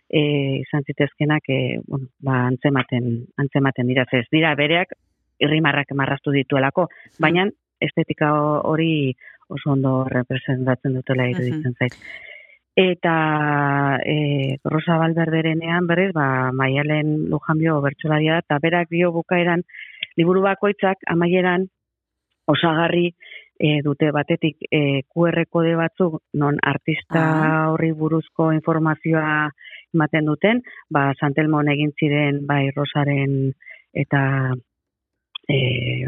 e, izan zitezkenak, e, bueno, ba, antzematen, antzematen dira, ez dira bereak, irrimarrak marraztu dituelako, baina estetika hori oso ondo representatzen dutela iruditzen zait. Eta e, Rosa Valberderenean berriz, ba, Maialen Lujanbio bertsolaria da, eta berak dio bukaeran liburu bakoitzak amaieran osagarri e, dute batetik e, QR kode batzuk non artista Ah. horri buruzko informazioa ematen duten, ba Santelmon egin ziren bai Rosaren eta e,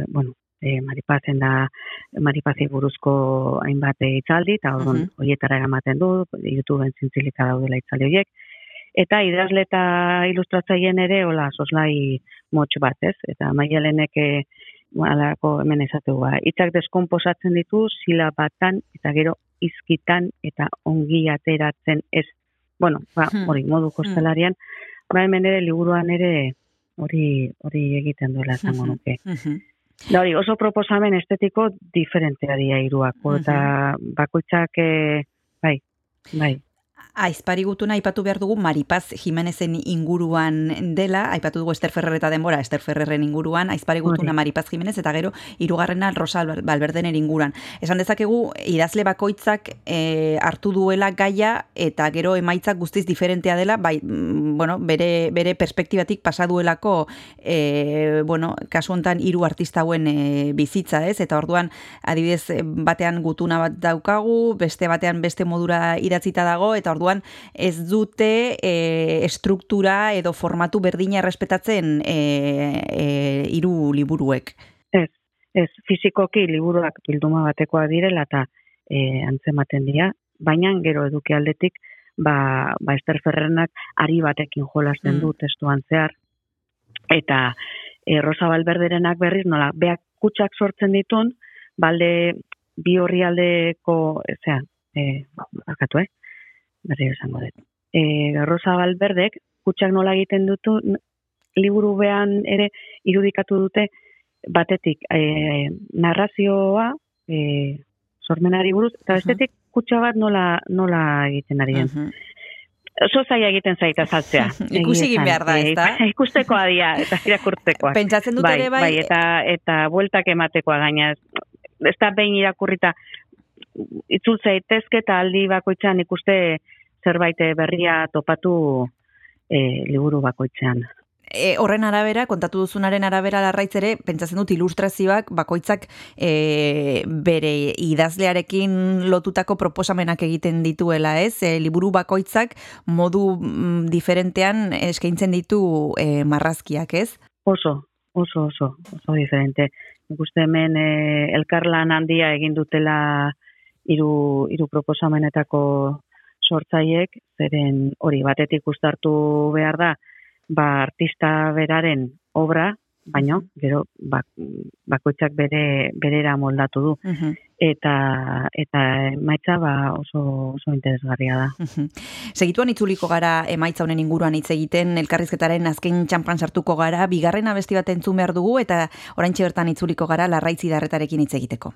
bueno, e, Maripazen da Maripazi buruzko hainbat hitzaldi eta orduan Mhm. horietara eramaten du, YouTubeen zintzilika daudela hitzaldi horiek. Eta idazle eta ilustratzaileen ere, hola, soslai motx bat, ez? Eta maialenek e, alako hemen esategu, ba, hitzak deskomposatzen ditu, silabatan eta gero izkitan eta ongi ateratzen ez. Bueno, ba, hori, modu kostelarian, ba, hemen ere, liburuan ere, hori hori egiten duela esango Mhm. nuke. Mhm. Da hori, oso proposamen estetiko diferentea dira hiruako eta bakoitzak eh, bai, bai. Aizpari gutuna aipatu behar dugu Maripaz Jimenezen inguruan dela, aipatu dugu Ester Ferrer eta denbora, Ester Ferrerren inguruan, Aizpari gutuna. Maripaz Jimenez eta gero hirugarrena Rosa Balberdenen inguruan. Esan dezakegu idazle bakoitzak e, hartu duela gaia eta gero emaitzak guztiz diferentea dela, bai, mm, bueno, bere, bere perspektibatik pasa duelako e, bueno, kasu hontan hiru artista hauen e, bizitza, ez? Eta orduan adibidez batean gutuna bat daukagu, beste batean beste modura idatzita dago eta orduan ez dute e, estruktura edo formatu berdina errespetatzen e, e, hiru liburuek. Ez, ez, fizikoki liburuak bilduma batekoa direla eta e, antzematen dira, baina gero eduki aldetik, ba, ba Ester Ferrenak ari batekin jolasten Mm. du testuan zehar. Eta e, Rosa Balberderenak berriz, nola, beak kutsak sortzen ditun, balde bi horri aldeko, zera, e, bakatu, eh? Berri esango dut. E, Rosa Balberdek, kutsak nola egiten dutu, liburu bean ere irudikatu dute, batetik e, narrazioa e, sormenari buruz, eta bestetik kutsa bat nola, nola egiten ari den. Oso zaila egiten zait azaltzea. Ikusi egin behar da, E, ezta? Ikustekoa dira, eta irakurtzekoa. Pentsatzen dut bai, ere bai, bai, eta, eta bueltak ematekoa gaina. Ez da behin irakurrita itzul zaitezke eta aldi bakoitzean ikuste zerbait berria topatu e, liburu bakoitzean. e, horren arabera, kontatu duzunaren arabera larraitz ere, pentsatzen dut ilustrazioak bakoitzak e, bere idazlearekin lotutako proposamenak egiten dituela, ez? E, liburu bakoitzak modu mm, diferentean eskaintzen ditu e, marrazkiak, ez? Oso, oso, oso, oso diferente. Nik uste hemen e, elkarlan handia egin dutela hiru hiru proposamenetako sortzaiek, zeren hori batetik ustartu behar da, ba, artista beraren obra, baino, gero, bak, bakoitzak bere, berera moldatu du. Mhm. Eta, eta emaitza ba, oso, oso interesgarria da. Mhm. Segituan itzuliko gara emaitza honen inguruan hitz egiten, elkarrizketaren azken txampan sartuko gara, bigarren abesti bat entzun behar dugu, eta oraintxe bertan itzuliko gara larraitzi darretarekin hitz egiteko.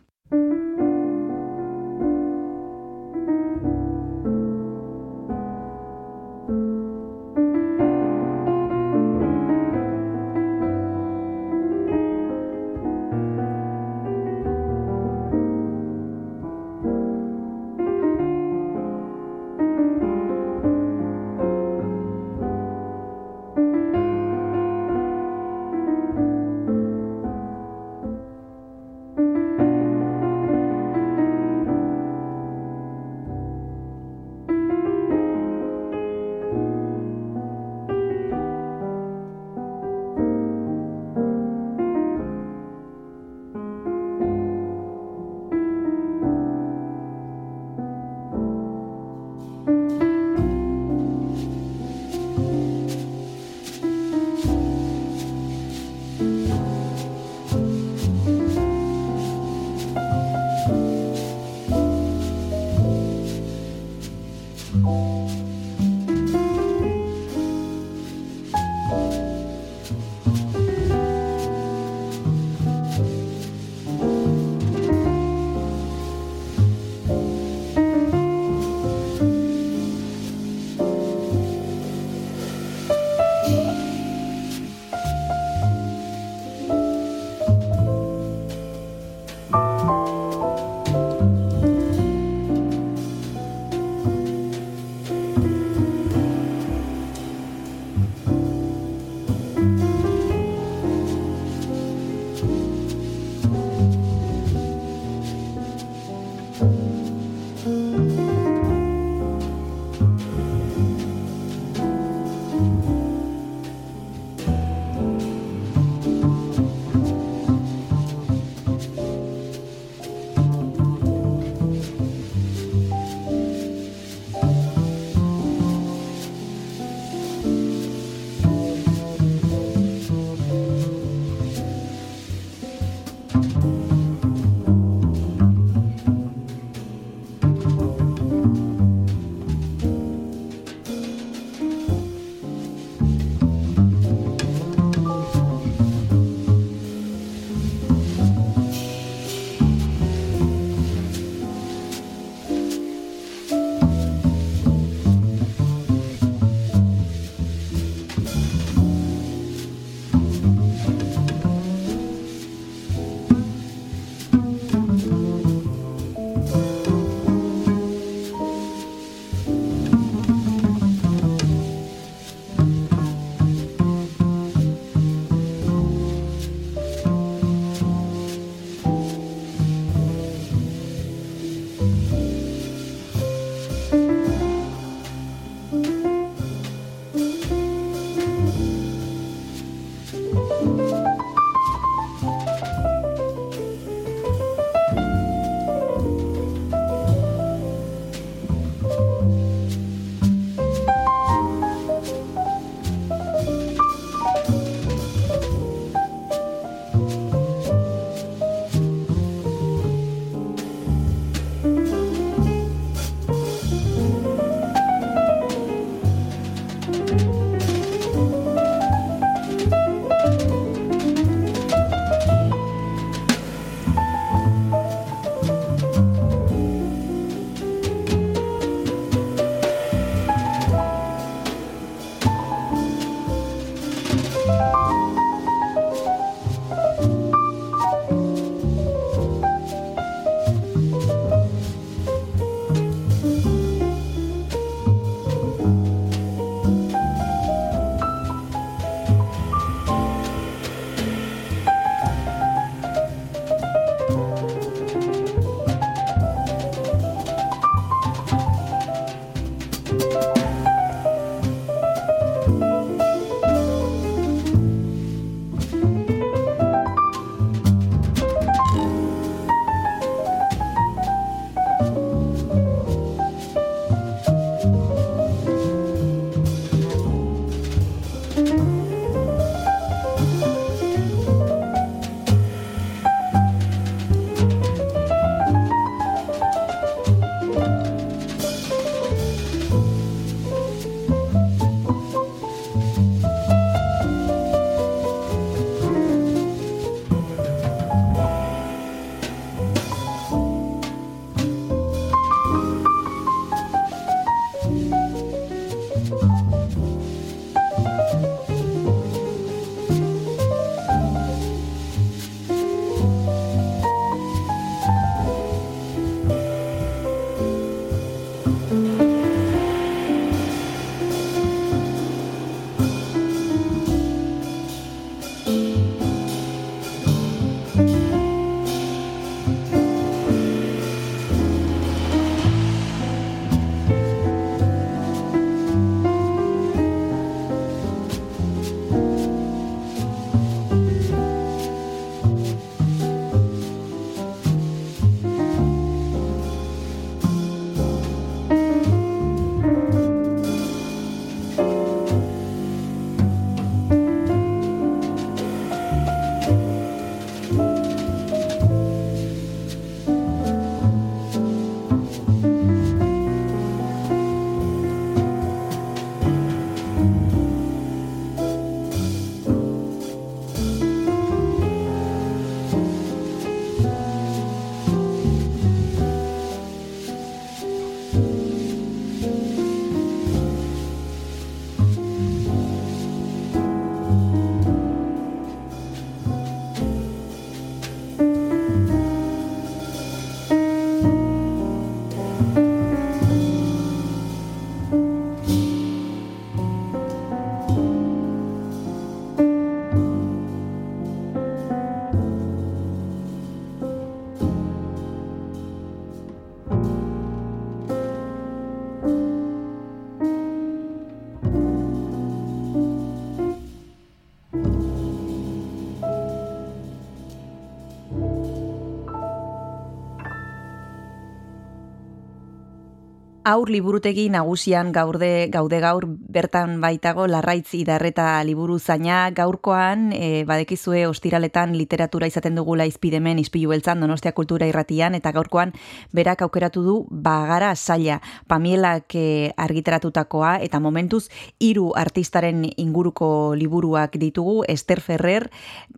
Aur liburutegi nagusian gaurde gaude gaur bertan baitago larraitz idarreta liburu zaina gaurkoan e, badekizue ostiraletan literatura izaten dugula izpidemen izpilu beltzan Donostia Kultura Irratian eta gaurkoan berak aukeratu du bagara saila Pamielak e, argitaratutakoa eta momentuz hiru artistaren inguruko liburuak ditugu Esther Ferrer,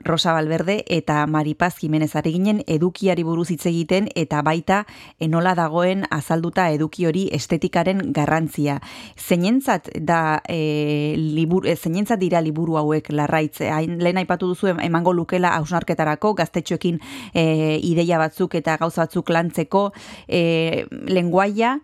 Rosa Valverde eta Maripaz Jimenez ari ginen edukiari buruz hitz egiten eta baita enola dagoen azalduta eduki hori estetikaren garrantzia. Zeinentzat da e, libur, e, zeinentzat dira liburu hauek larraitz, hain lehen aipatu duzu em- emango lukela hausnarketarako, gaztetxoekin e, ideia batzuk eta gauza batzuk lantzeko, e, lenguaia,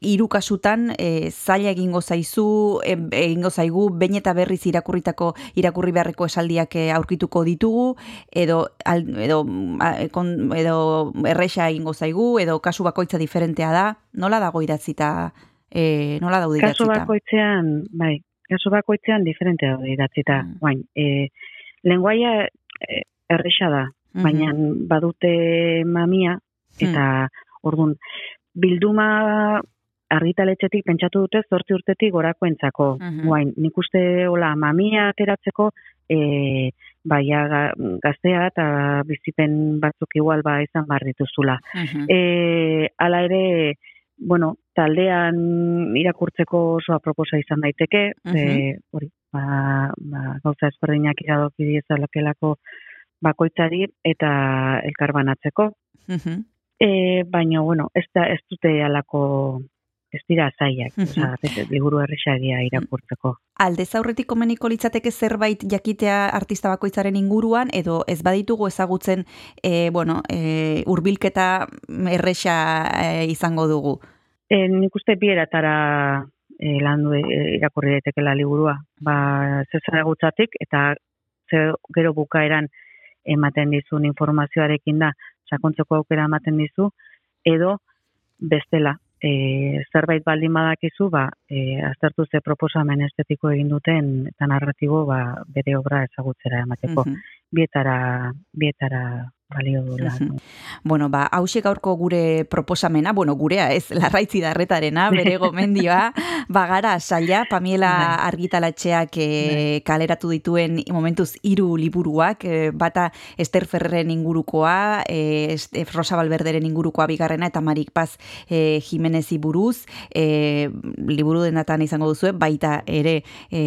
hiru kasutan e, zaila egingo zaizu, e, egingo zaigu, behin eta berriz irakurritako irakurri beharreko esaldiak aurkituko ditugu, edo, al, edo, a, kon, edo erresa egingo zaigu, edo kasu bakoitza diferentea da, nola dago idatzita, e, nola daude idatzita? bakoitzean, bai, kaso bakoitzean diferente daude idatzita. Mm. Bain, e, lenguaia e, erresa da, Mhm. baina badute mamia, eta ordun bilduma argitaletxetik pentsatu dute zortzi urtetik gorakoentzako. Mhm. Guain, nik uste hola mamia ateratzeko e, baia ga- gaztea eta bizipen batzuk igual ba izan behar dituzula. Mhm. E, ala ere, bueno, taldean irakurtzeko oso aproposa izan daiteke, ze, hori, ba, ba, gauza ezberdinak iradoki diezalakelako bakoitzari eta elkarbanatzeko. Mhm. E, baina, bueno, ez, da, ez dute alako, ez dira zaiak, Mhm. bete- liburu erresagia irakurtzeko. Aldez aurretik komeniko litzateke zerbait jakitea artista bakoitzaren inguruan, edo ez baditugu ezagutzen, e, bueno, e, urbilketa erresa e, izango dugu. E, nik uste bieratara e, landu e, irakurri daitekela liburua. Ba, zezagutzatik eta ze, gero bukaeran ematen dizun informazioarekin da, sakontzeko aukera ematen dizu, edo bestela, e, zerbait baldin badakizu, ba, e, aztertu ze proposamen estetiko egin duten eta narratibo ba, bere obra ezagutzera emateko. Mhm. Bietara, bietara balio du lan. Mhm. Bueno, ba, hause gaurko gure proposamena, bueno, gurea ez, larraitzi darretarena, bere gomendioa, bagara saia, Pamiela Bai. argitalatxeak e, kaleratu dituen momentuz hiru liburuak, e, bata Esther Ferreren ingurukoa, e, Rosa Valverderen ingurukoa bigarrena, eta Marik Paz e, Jimenezi buruz, e, liburu denatan izango duzue, baita ere e,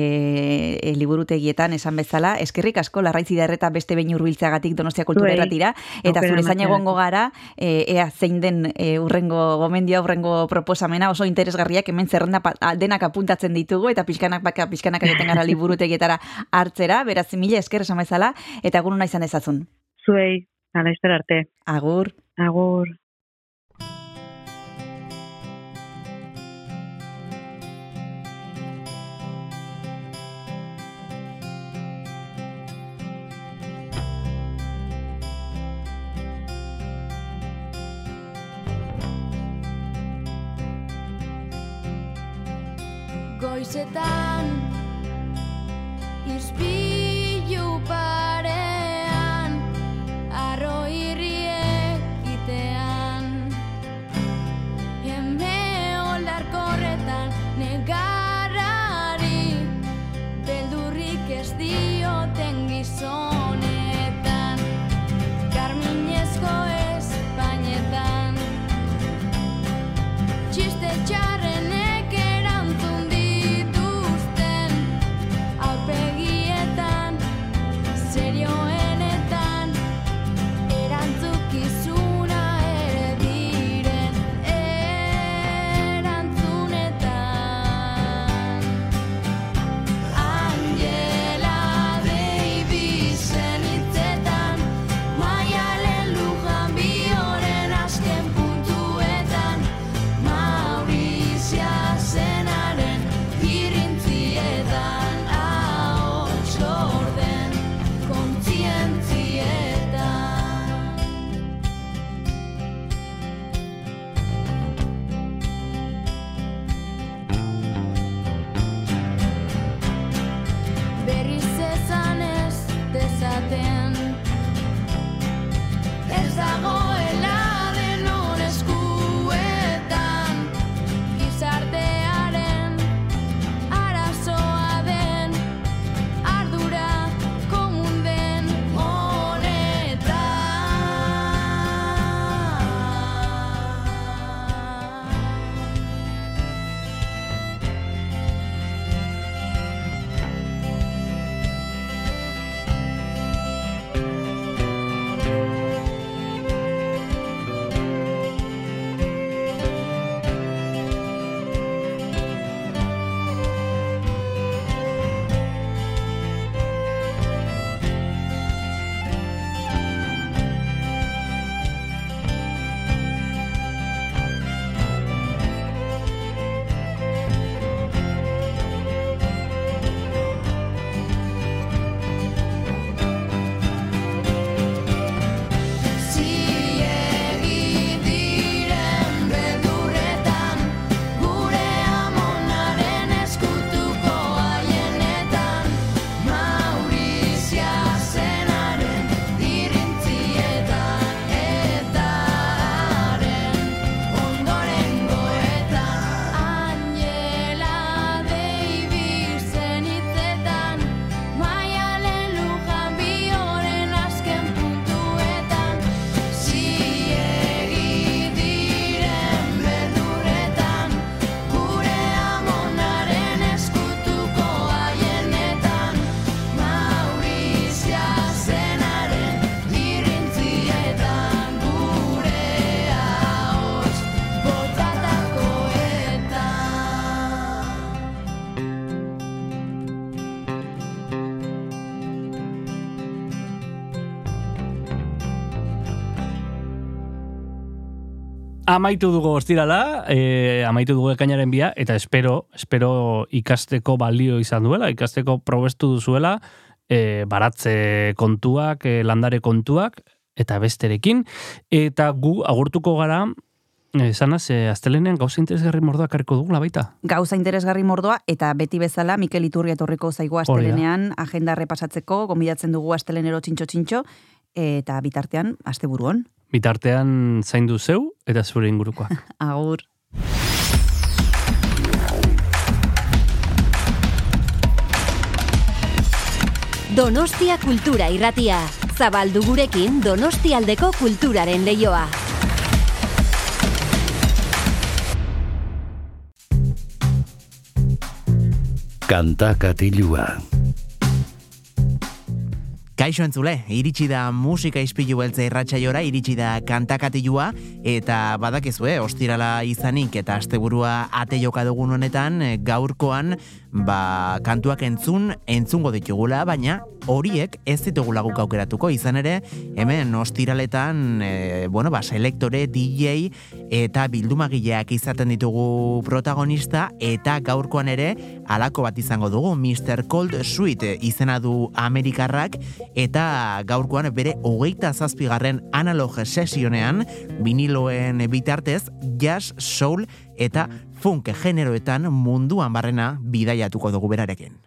e, liburutegietan esan bezala, eskerrik asko larraitzi darreta beste behin hurbiltzeagatik Donostia Kultura Zuei. Eta Aukera zure zain egongo gara, e, ea zein den e, urrengo gomendioa, urrengo proposamena oso interesgarriak hemen zerrenda pa- a- denak apuntatzen ditugu eta pixkanak baka pixkanak egiten gara liburutegietara hartzera, beraz mila esker esan bezala, eta egun izan ezazun. Zuei, ala arte. Agur. Agur. Goizetan Ispilu parean Arro irriek itean Eme olarkorretan Negarrari Beldurrik ez dioten gizonetan. Karminezko espainetan Txiste Amaitu dugu ostirala, e, amaitu dugu ekainaren bia, eta espero, espero ikasteko balio izan duela, ikasteko probestu duzuela, e, baratze kontuak, e, landare kontuak, eta besterekin. Eta gu agurtuko gara, esanaz, e, astelenean gauza interesgarri mordoa karriko dugula baita. Gauza interesgarri mordoa, eta beti bezala Mikel Iturri etorriko zaigu astelenean agenda repasatzeko, gomidatzen dugu astelenero txintxo-txintxo, eta bitartean, asteburuan. Bitartean zaindu zeu eta zure ingurukoak. Agur. Donostia Kultura Irratia. Zabaldu gurekin Donostialdeko kulturaren leioa. Kanta katilua. Kaixo entzule, iritsi da musika ispilu beltze irratsaiora, iritsi da kantakatilua, eta badakizue, ostirala izanik eta asteburua ate joka dugun honetan, eh, gaurkoan, ba, kantuak entzun, entzungo ditugula, baina horiek ez ditugula guk aukeratuko, izan ere, hemen ostiraletan, e, bueno, ba, selektore, DJ eta bildumagileak izaten ditugu protagonista, eta gaurkoan ere, alako bat izango dugu, Mr. Cold Sweet izena du Amerikarrak, eta gaurkoan bere hogeita zazpigarren analog sesionean, viniloen bitartez, jazz, soul eta funk generoetan munduan barrena bidaiatuko dugu berarekin.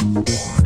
Yeah.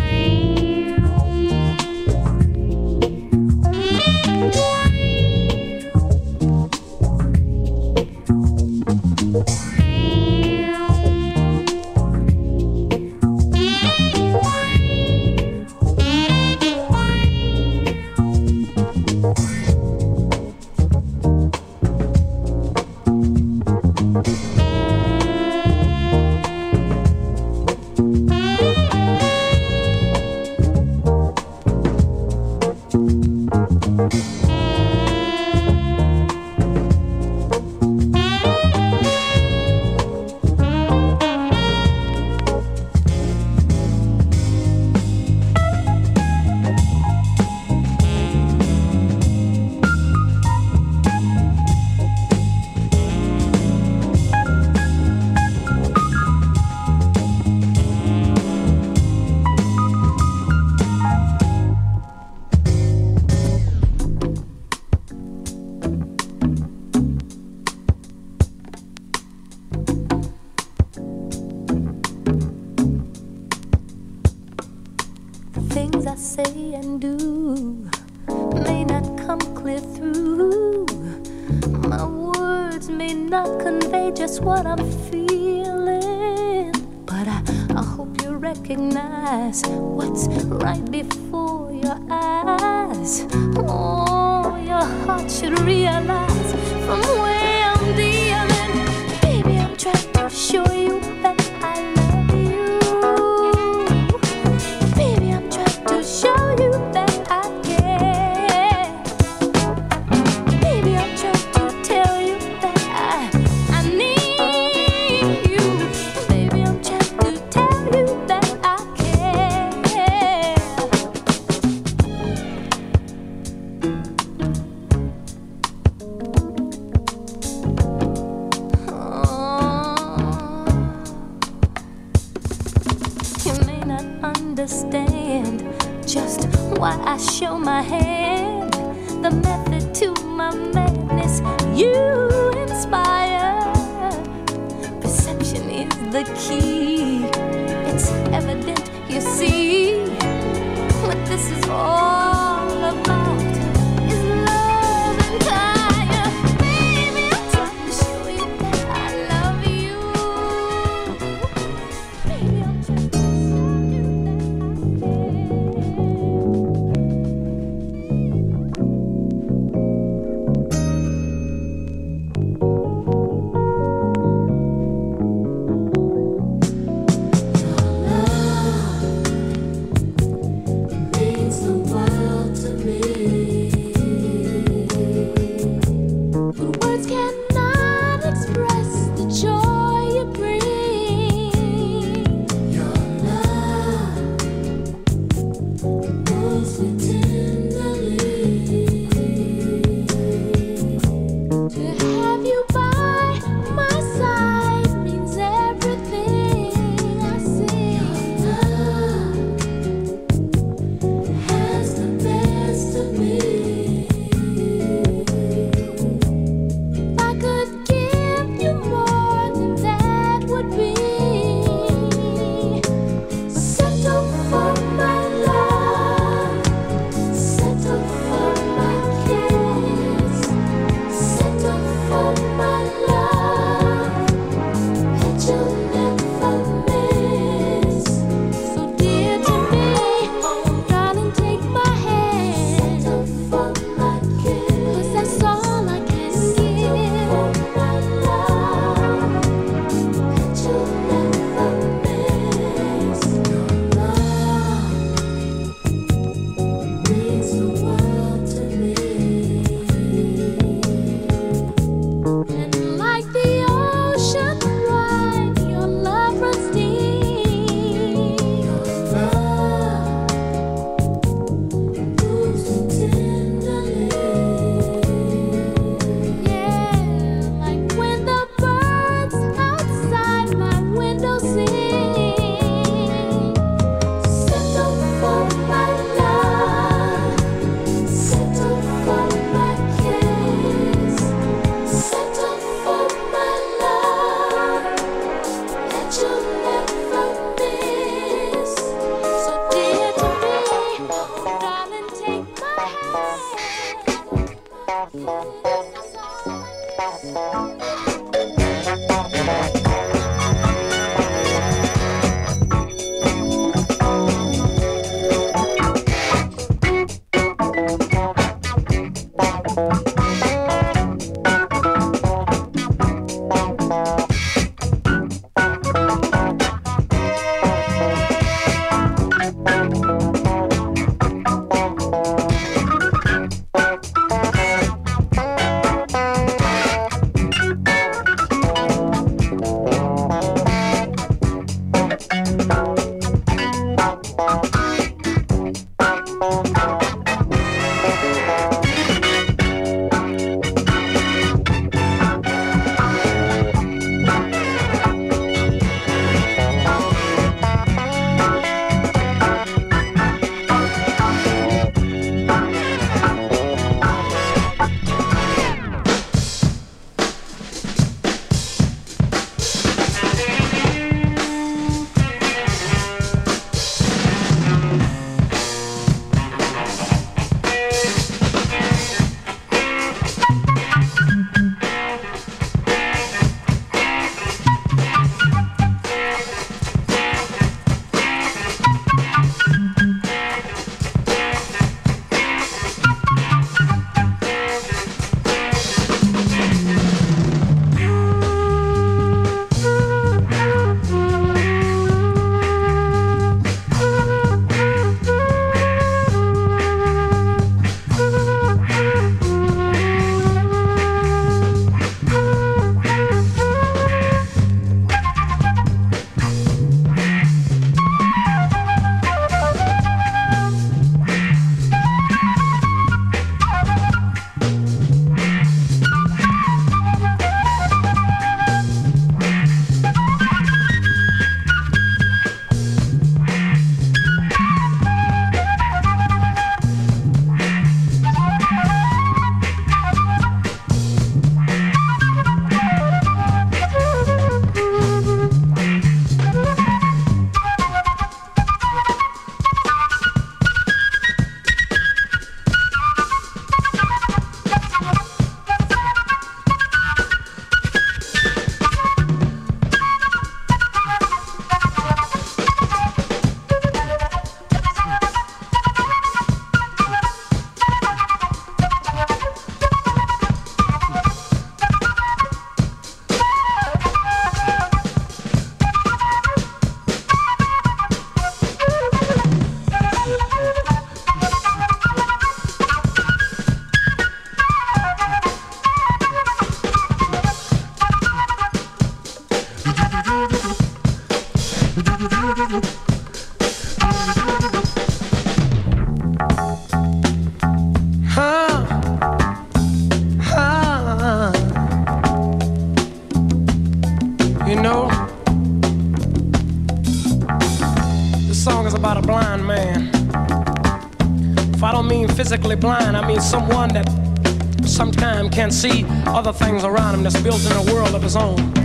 around him that's built in a world of his own.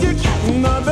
your cat.